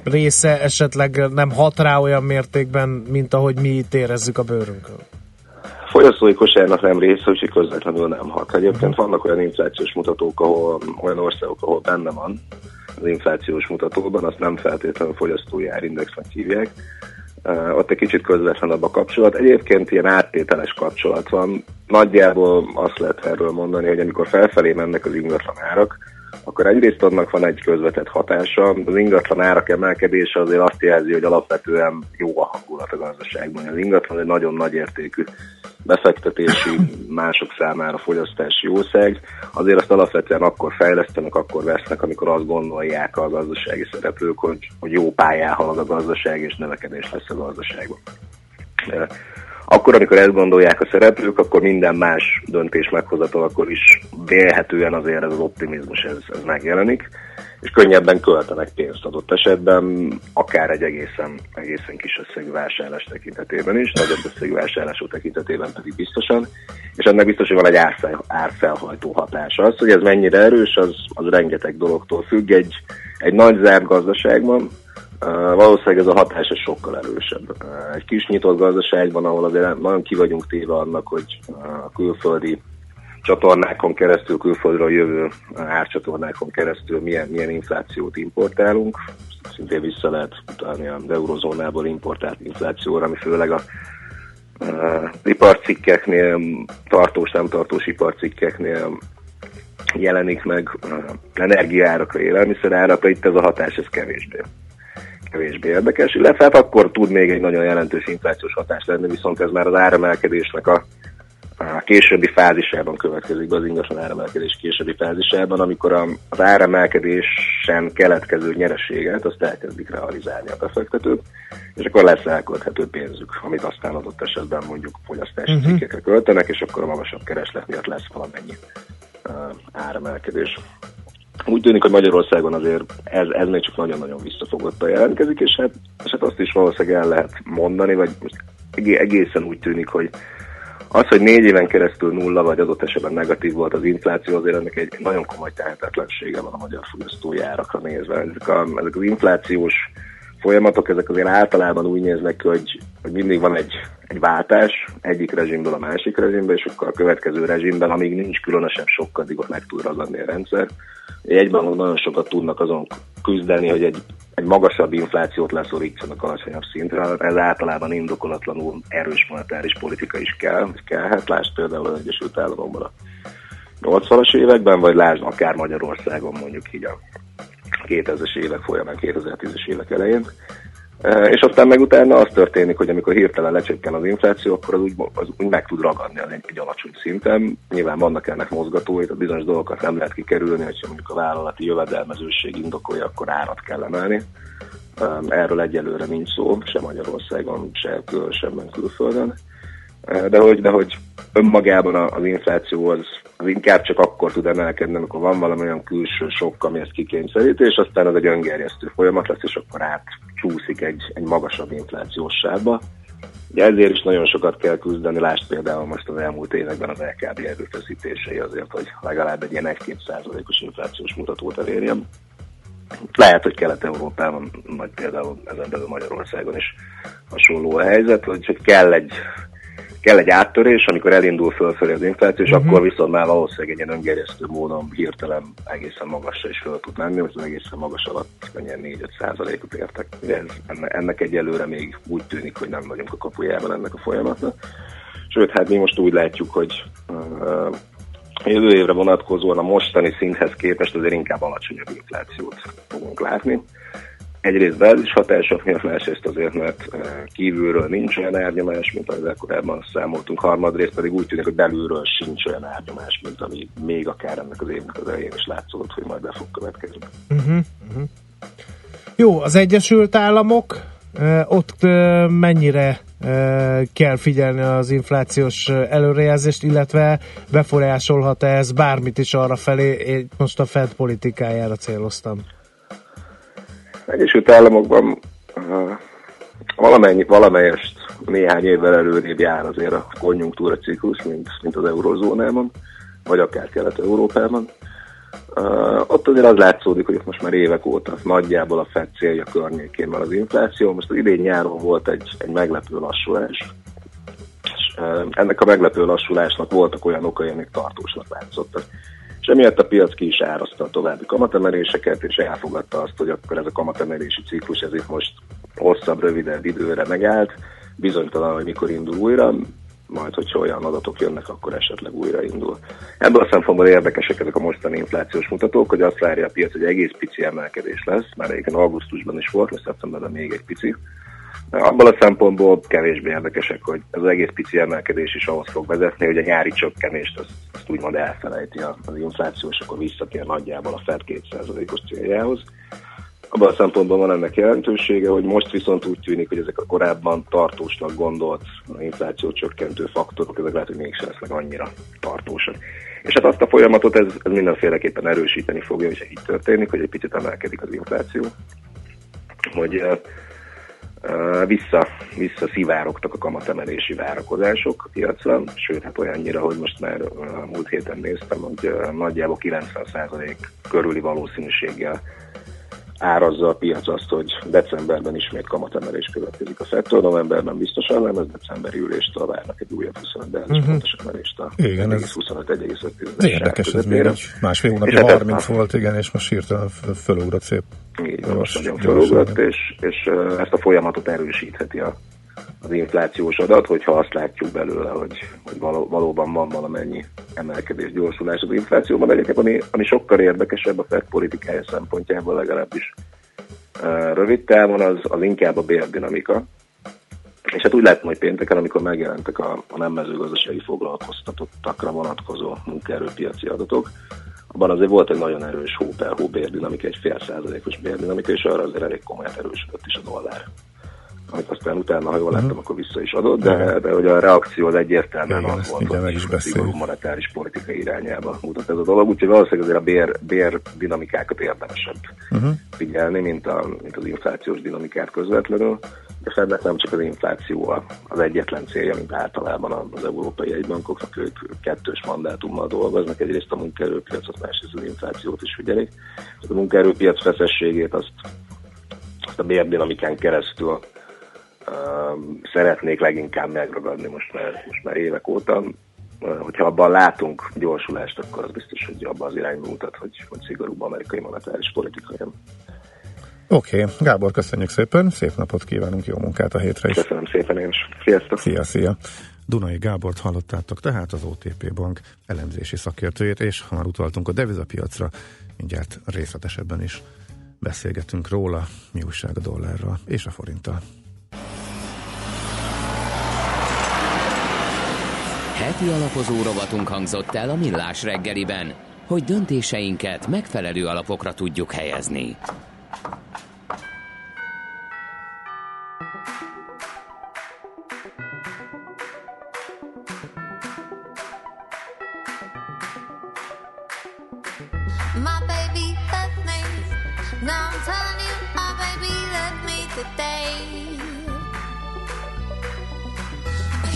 része esetleg nem hat rá olyan mértékben, mint ahogy mi itt érezzük a bőrünkön? fogyasztói kosárnak nem része, úgyhogy közvetlenül nem hat. Egyébként vannak olyan inflációs mutatók, ahol olyan országok, ahol benne van az inflációs mutatóban, azt nem feltétlenül fogyasztói árindexnek hívják. Uh, ott egy kicsit közvetlenebb a kapcsolat. Egyébként ilyen áttételes kapcsolat van. Nagyjából azt lehet erről mondani, hogy amikor felfelé mennek az ingatlan árak, akkor egyrészt annak van egy közvetett hatása. Az ingatlan árak emelkedése azért azt jelzi, hogy alapvetően jó a hangulat a gazdaságban. Az ingatlan egy nagyon nagy értékű befektetési, <laughs> mások számára fogyasztási jószág. Azért azt alapvetően akkor fejlesztenek, akkor vesznek, amikor azt gondolják a gazdasági szereplők, hogy, jó pályán halad a gazdaság, és növekedés lesz a gazdaságban. Akkor, amikor ezt gondolják a szereplők, akkor minden más döntés meghozatal, akkor is vélhetően azért ez az optimizmus ez, ez megjelenik, és könnyebben költenek pénzt adott esetben, akár egy egészen, egészen kis összegű vásárlás tekintetében is, nagyobb összegű vásárlású tekintetében pedig biztosan, és ennek biztos, hogy van egy árfel, árfelhajtó hatása. Az, hogy ez mennyire erős, az, az rengeteg dologtól függ. Egy, egy nagy zárt gazdaságban, valószínűleg ez a hatás sokkal erősebb. Egy kis nyitott gazdaságban, ahol azért nagyon ki vagyunk téve annak, hogy a külföldi csatornákon keresztül, külföldről jövő árcsatornákon keresztül milyen, milyen inflációt importálunk. Szintén vissza lehet utalni az eurozónából importált inflációra, ami főleg a uh, iparcikkeknél, tartós, nem tartós iparcikkeknél jelenik meg uh, energiárakra, élelmiszerárakra, itt ez a hatás ez kevésbé kevésbé érdekes, illetve hát akkor tud még egy nagyon jelentős inflációs hatás lenni, viszont ez már az áremelkedésnek a, a későbbi fázisában következik be az ingatlan áremelkedés későbbi fázisában, amikor a, az áremelkedésen keletkező nyereséget azt elkezdik realizálni a befektetők, és akkor lesz elkölthető pénzük, amit aztán adott esetben mondjuk fogyasztási uh-huh. cikkekre költenek, és akkor a magasabb kereslet miatt lesz valamennyi uh, áremelkedés. Úgy tűnik, hogy Magyarországon azért ez, ez még csak nagyon-nagyon visszafogottan jelentkezik, és hát, és hát azt is valószínűleg el lehet mondani, vagy egészen úgy tűnik, hogy az, hogy négy éven keresztül nulla, vagy adott esetben negatív volt az infláció, azért ennek egy nagyon komoly tehetetlensége van a magyar fogyasztói árakra nézve. Ezek, a, ezek az inflációs folyamatok, ezek azért általában úgy néznek ki, hogy, hogy mindig van egy, egy váltás egyik rezsimből a másik rezsimbe, és akkor a következő rezsimben, amíg nincs különösebb sok, addig ott meg tud ragadni a rendszer. Egyben nagyon sokat tudnak azon küzdeni, hogy egy, egy magasabb inflációt leszorítsanak alacsonyabb szintre. Ez általában indokolatlanul erős monetáris politika is kell, kellhet. Lásd például az Egyesült Államokban a 80-as években, vagy lásd akár Magyarországon mondjuk így a 2000-es évek folyamán, 2010-es évek elején. E, És aztán meg utána az történik, hogy amikor hirtelen lecsökken az infláció, akkor az úgy, az úgy meg tud ragadni egy, egy alacsony szinten. Nyilván vannak ennek mozgatói, tehát bizonyos dolgokat nem lehet kikerülni, hogyha mondjuk a vállalati jövedelmezőség indokolja, akkor árat kell emelni. E, Erről egyelőre nincs szó, se Magyarországon, se különösebben külföldön. De hogy, de hogy önmagában az infláció az, az inkább csak akkor tud emelkedni, amikor van valami olyan külső sok, ami ezt kikényszeríti, és aztán az egy öngerjesztő folyamat lesz, és akkor átcsúszik egy, egy magasabb inflációs sávba. Ugye ezért is nagyon sokat kell küzdeni, lásd például most az elmúlt években az LKB erőfeszítései azért, hogy legalább egy ilyen 1-2 százalékos inflációs mutatót elérjem. Lehet, hogy Kelet-Európában, vagy például ezen belül Magyarországon is hasonló a helyzet, hogy kell egy kell egy áttörés, amikor elindul fölfelé az infláció, és Mhm. akkor viszont már valószínűleg egy ilyen öngerjesztő módon hirtelen egészen magasra is föl tud menni, most egészen magas alatt ilyen 4-5 százalékot értek. Ez, enne- ennek egyelőre még úgy tűnik, hogy nem vagyunk a kapujában ennek a folyamatnak. Sőt, hát mi most úgy látjuk, hogy uh, jövő évre vonatkozóan a mostani szinthez képest azért inkább alacsonyabb inflációt fogunk látni. Egyrészt belis hatások miatt, másrészt azért, mert eh, kívülről nincs olyan árnyomás, mint amivel korábban számoltunk, harmadrészt pedig úgy tűnik, hogy belülről sincs olyan árnyomás, mint ami még akár ennek az évnek az elején is látszódott, hogy majd be fog következni. Uh-huh, uh-huh. Jó, az Egyesült Államok, eh, ott eh, mennyire kell figyelni az inflációs előrejelzést, illetve befolyásolhat-e ez bármit is arra felé, most a Fed politikájára céloztam. Egyesült Államokban valamennyi, valamelyest néhány évvel előrébb jár azért a konjunktúra ciklus, mint, mint az eurozónában, vagy akár Kelet-Európában. Uh, ott azért az látszódik, hogy most már évek óta nagyjából a Fed célja környékén van az infláció. Most az idén nyáron volt egy, egy meglepő lassulás. És, uh, ennek a meglepő lassulásnak voltak olyan okai, amik tartósnak látszottak. És emiatt a piac ki is árazta a további kamatemeléseket, és elfogadta azt, hogy akkor ez a kamatemelési ciklus ez itt most hosszabb, rövidebb időre megállt. Bizonytalan, hogy mikor indul újra, majd, hogyha olyan adatok jönnek, akkor esetleg újraindul. Ebből a szempontból érdekesek ezek a mostani inflációs mutatók, hogy azt várja a piac, hogy egész pici emelkedés lesz, már egyébként augusztusban is volt, most szeptemberben még egy pici. Abban a szempontból kevésbé érdekesek, hogy ez az egész pici emelkedés is ahhoz fog vezetni, hogy a nyári csökkenést azt, azt úgymond elfelejti az infláció, és akkor visszatér nagyjából a Fed 2%-os céljához. Abban a szempontból van ennek jelentősége, hogy most viszont úgy tűnik, hogy ezek a korábban tartósnak gondolt infláció csökkentő faktorok, ezek lehet, hogy mégsem lesznek annyira tartósak. És hát azt a folyamatot ez, ez mindenféleképpen erősíteni fogja, és így történik, hogy egy picit emelkedik az infláció. Hogy eh, vissza, vissza szivárogtak a kamatemelési várakozások a piacra, sőt, hát olyannyira, hogy most már múlt héten néztem, hogy nagyjából 90% körüli valószínűséggel árazza a piac azt, hogy decemberben ismét kamatemelés következik a Fedtől, novemberben biztosan nem, ez decemberi üléstől várnak egy újabb 25 uh-huh. Mhm. pontos emelést a Igen, ez- 25,5 Érdekes, ez még egy másfél hónapja hát ez 30 volt, igen, és most hirtelen fölugrott szép. Van, most nagyon felugrott, és, és ezt a folyamatot erősítheti a, az inflációs adat, hogyha azt látjuk belőle, hogy, hogy való, valóban van valamennyi emelkedés, gyorsulás az inflációban. Egyébként ami, ami sokkal érdekesebb a Fed politikája szempontjából legalábbis rövid távon, az, az inkább a bérdinamika. És hát úgy látom, hogy pénteken, amikor megjelentek a, a nem mezőgazdasági foglalkoztatottakra vonatkozó munkaerőpiaci adatok, abban azért volt egy nagyon erős hó per hó bérdinamika, egy fél százalékos bérdinamika, és arra azért elég komolyan erősödött is a dollár. Aztán utána, ha jól láttam, akkor vissza is adott, de, de hogy a reakció az egyértelműen Igen, az volt, meg is beszéljük. szigorú monetáris politika irányába mutat ez a dolog, úgyhogy valószínűleg azért a bér, bér dinamikákat érdemesebb Uh-huh. figyelni, mint, a, mint az inflációs dinamikát közvetlenül. De Fednek nem csak az infláció a- az egyetlen célja, mint általában az európai egybankoknak, ők kettős mandátummal dolgoznak, egyrészt a munkaerőpiacot, másrészt az inflációt is figyelik. A munkaerőpiac feszességét azt, azt a bérdinamikán keresztül szeretnék leginkább megragadni most már, most már évek óta. Hogyha abban látunk gyorsulást, akkor az biztos, hogy abban az irányba mutat, hogy, hogy szigorúbb amerikai monetáris politika jön. Oké, okay. Gábor, köszönjük szépen, szép napot kívánunk, jó munkát a hétre is. Köszönöm szépen én is. Sziasztok! Szia, szia! Dunai Gábort hallottátok, tehát az OTP Bank elemzési szakértőjét, és ha már utaltunk a devizapiacra, mindjárt részletesebben is beszélgetünk róla, mi újság a dollárral és a forinttal. Heti alapozó rovatunk hangzott el a Millás reggeliben, hogy döntéseinket megfelelő alapokra tudjuk helyezni.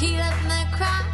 He left me cry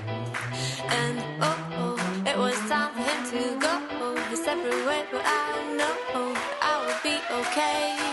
time for him to go his separate way, but I know I will be okay.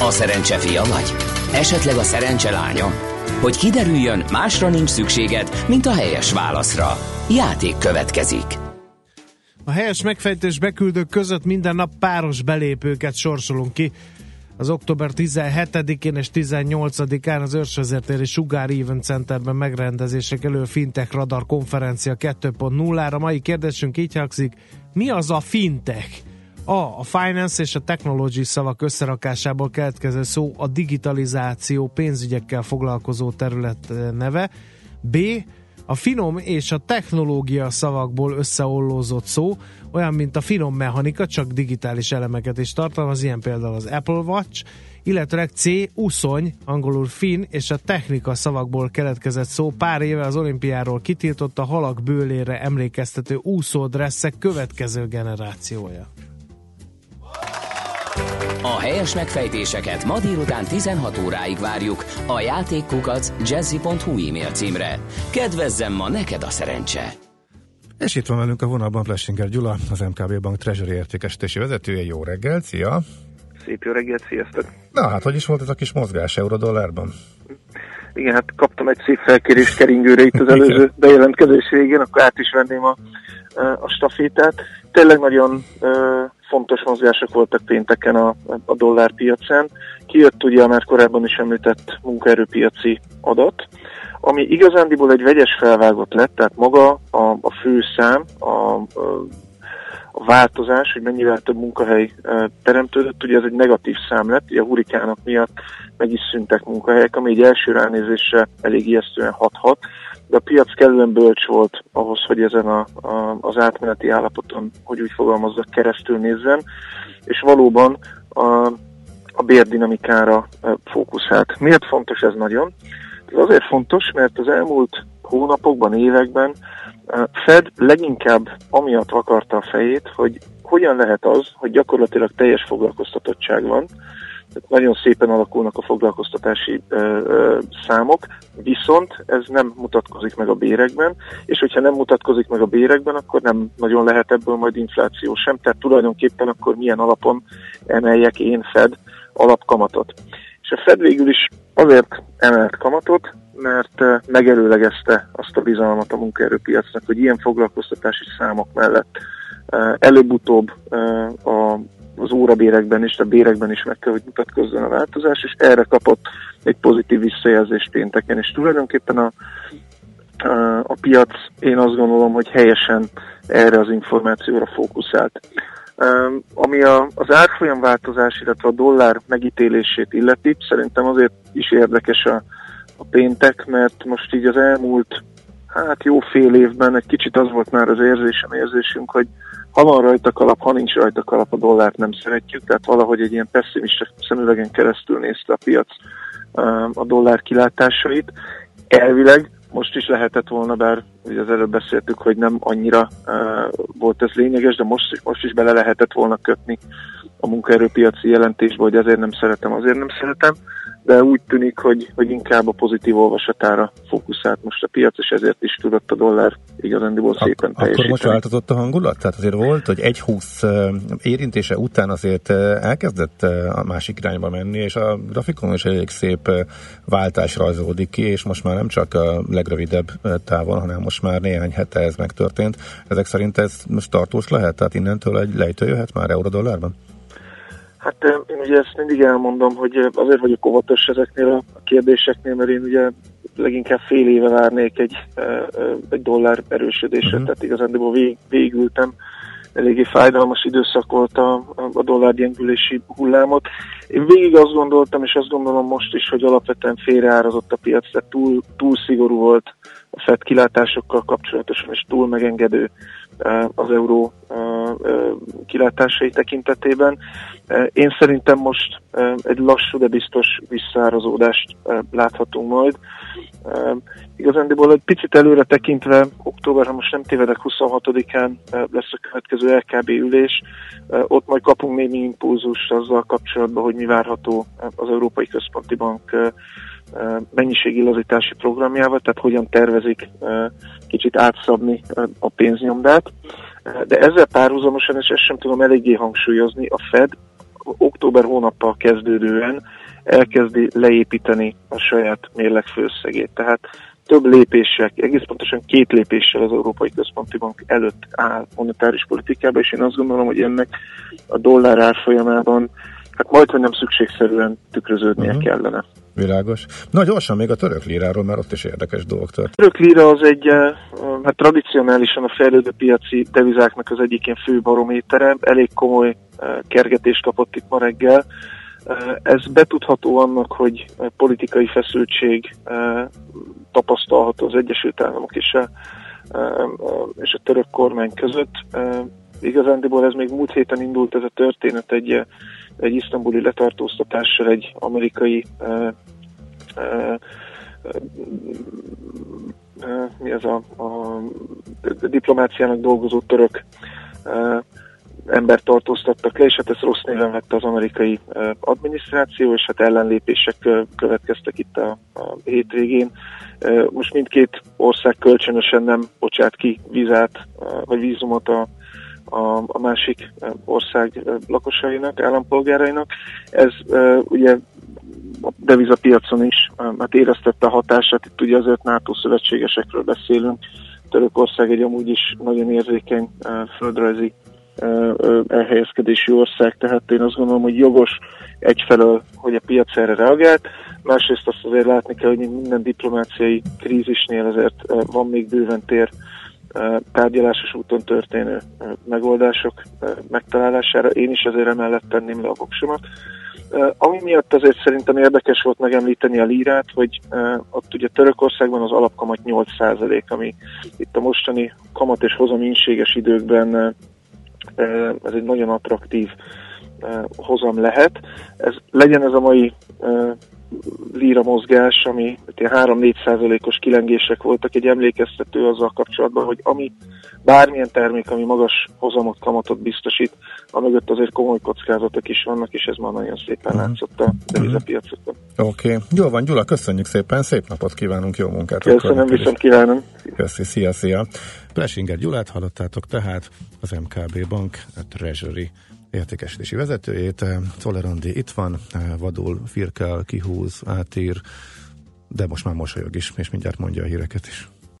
A szerencse fia vagy? Esetleg a szerencse lánya? Hogy kiderüljön, másra nincs szükséged, mint a helyes válaszra. Játék következik. A helyes megfejtés beküldők között minden nap páros belépőket sorsolunk ki. Az október 17-én és 18-án az Őrsvezértéri Sugár Event Centerben megrendezésre kerül Fintech Radar konferencia 2.0-ra. Mai kérdésünk így hangzik, mi az a fintech? A. A finance és a technology szavak összerakásából keletkező szó a digitalizáció pénzügyekkel foglalkozó terület eh, neve. B. A finom és a technológia szavakból összeollózott szó, olyan, mint a finom mechanika, csak digitális elemeket is tartalmaz, ilyen például az Apple Watch, illetőleg C, uszony, angolul fin, és a technika szavakból keletkezett szó pár éve az olimpiáról kitiltott a halak bőlére emlékeztető úszódresszek következő generációja. A helyes megfejtéseket ma délután 16 óráig várjuk a játékkukac jazzy.hu e-mail címre. Kedvezzem ma neked a szerencse! És itt van velünk a vonalban Plessinger Gyula, az MKB Bank Treasury értékesítési vezetője. Jó reggel, szia! Szép jó reggelt, sziasztok! Na hát, hogy is volt ez a kis mozgás euró-dollárban? Igen, hát kaptam egy szép felkérés keringőre itt az előző bejelentkezés végén, akkor át is venném a, a stafétát. Tényleg nagyon uh, fontos mozgások voltak pénteken a, a dollárpiacán. Kijött ugye a már korábban is említett munkaerőpiaci adat, ami igazándiból egy vegyes felvágott lett, tehát maga a, a fő szám, a, a, a változás, hogy mennyivel több munkahely e, teremtődött, ugye ez egy negatív szám lett, ugye a hurikánok miatt meg is szüntek munkahelyek, ami egy első ránézésre elég ijesztően hathat, de a piac kellően bölcs volt ahhoz, hogy ezen a, a, az átmeneti állapoton, hogy úgy fogalmazzak, keresztül nézzen, és valóban a, a bérdinamikára fókuszált. Miért fontos ez nagyon? Ez azért fontos, mert az elmúlt hónapokban, években Fed leginkább amiatt vakarta a fejét, hogy hogyan lehet az, hogy gyakorlatilag teljes foglalkoztatottság van, nagyon szépen alakulnak a foglalkoztatási ö, ö, számok, viszont ez nem mutatkozik meg a bérekben, és hogyha nem mutatkozik meg a bérekben, akkor nem nagyon lehet ebből majd infláció sem, tehát tulajdonképpen akkor milyen alapon emeljek én Fed alapkamatot. És a Fed végül is azért emelt kamatot, mert megelőlegezte azt a bizalmat a munkaerőpiacnak, hogy ilyen foglalkoztatási számok mellett előbb-utóbb a az órabérekben is, a bérekben is meg kell, hogy mutatkozzon a változás, és erre kapott egy pozitív visszajelzést pénteken, és tulajdonképpen a, a, a piac, én azt gondolom, hogy helyesen erre az információra fókuszált. Ami a, az árfolyam változás, illetve a dollár megítélését illeti, szerintem azért is érdekes a, a péntek, mert most így az elmúlt hát jó fél évben egy kicsit az volt már az érzésem, érzésünk, hogy ha van rajta kalap, ha nincs rajta kalap, a dollárt nem szeretjük, tehát valahogy egy ilyen pessimista szemüvegen keresztül nézte a piac a dollár kilátásait. Elvileg most is lehetett volna, bár ugye az előbb beszéltük, hogy nem annyira volt ez lényeges, de most, most is bele lehetett volna kötni a munkaerőpiaci jelentésbe, hogy ezért nem szeretem, azért nem szeretem de úgy tűnik, hogy, hogy inkább a pozitív olvasatára fókuszált most a piac, és ezért is tudott a dollár igazándiból szépen Ak- teljesíteni. Akkor most változott a hangulat? Tehát azért volt, hogy egy 20 érintése után azért elkezdett a másik irányba menni, és a grafikon is elég szép váltás rajzolódik ki, és most már nem csak a legrövidebb távon, hanem most már néhány hete ez megtörtént. Ezek szerint ez most tartós lehet? Tehát innentől egy lejtő jöhet már euró-dollárban? Hát én ugye ezt mindig elmondom, hogy azért vagyok óvatos ezeknél a kérdéseknél, mert én ugye leginkább fél éve várnék egy, egy dollár erősödésre, uh-huh. tehát igazán vég, végültem. Eléggé fájdalmas időszak volt a, a dollár gyengülési hullámot. Én végig azt gondoltam, és azt gondolom most is, hogy alapvetően félreárazott a piac, tehát túl, túl szigorú volt a FED kilátásokkal kapcsolatosan, és túl megengedő az euró kilátásai tekintetében. Én szerintem most egy lassú, de biztos visszárazódást láthatunk majd. Igazándiból egy picit előre tekintve, október, ha most nem tévedek, 26-án lesz a következő LKB ülés, ott majd kapunk némi impulzust azzal kapcsolatban, hogy mi várható az Európai Központi Bank mennyiségillazítási programjával, tehát hogyan tervezik kicsit átszabni a pénznyomdát. De ezzel párhuzamosan, és ezt sem tudom eléggé hangsúlyozni, a Fed október hónappal kezdődően elkezdi leépíteni a saját mérlegfőszegét. Tehát több lépéssel, egész pontosan két lépéssel az Európai Központi Bank előtt áll monetáris politikába, és én azt gondolom, hogy ennek a dollár árfolyamában hát majd, hogy nem szükségszerűen tükröződnie uh-huh. kellene. Világos. Na gyorsan még a török líráról, mert ott is érdekes dolgok tört. A török líra az egy, eh, hát tradicionálisan a fejlődő piaci devizáknak az egyik ilyen fő barométere. Elég komoly eh, kergetést kapott itt ma reggel. Ez betudható annak, hogy politikai feszültség tapasztalható az Egyesült Államok és a, és a török kormány között. Igazándiból ez még múlt héten indult ez a történet egy, egy isztambuli letartóztatással egy amerikai mi ez a, a diplomáciának dolgozó török ember tartóztattak le, és hát ezt rossz néven vette az amerikai adminisztráció, és hát ellenlépések következtek itt a, a hétvégén. Most mindkét ország kölcsönösen nem bocsát ki vízát, vagy vízumot a, a, a másik ország lakosainak, állampolgárainak. Ez ugye a devizapiacon is hát éreztette a hatását, itt ugye azért NATO szövetségesekről beszélünk, Törökország egy amúgy is nagyon érzékeny földrajzi elhelyezkedési ország, tehát én azt gondolom, hogy jogos egyfelől, hogy a piac erre reagált, másrészt azt azért látni kell, hogy minden diplomáciai krízisnél azért van még bőven tér tárgyalásos úton történő megoldások megtalálására. Én is azért emellett tenném le a voksomat. Ami miatt azért szerintem érdekes volt megemlíteni a lírát, hogy ott ugye Törökországban az alapkamat 8%, ami itt a mostani kamat és hozam időkben ez egy nagyon attraktív hozam lehet. Ez, legyen ez a mai líra mozgás, ami 3-4 százalékos kilengések voltak, egy emlékeztető azzal kapcsolatban, hogy ami bármilyen termék, ami magas hozamot, kamatot biztosít, mögött azért komoly kockázatok is vannak, és ez már nagyon szépen uh-huh. látszott a devizapiacokon. Oké, okay. jó van, Gyula, köszönjük szépen, szép napot kívánunk, jó munkát! Köszönöm, viszont kívánom! Köszi, szia, szia! Plesinger Gyulát hallottátok tehát, az MKB Bank a Treasury értékesítési vezetőjét. Tolerandi itt van, vadul, firkel, kihúz, átír, de most már mosolyog is, és mindjárt mondja a híreket is.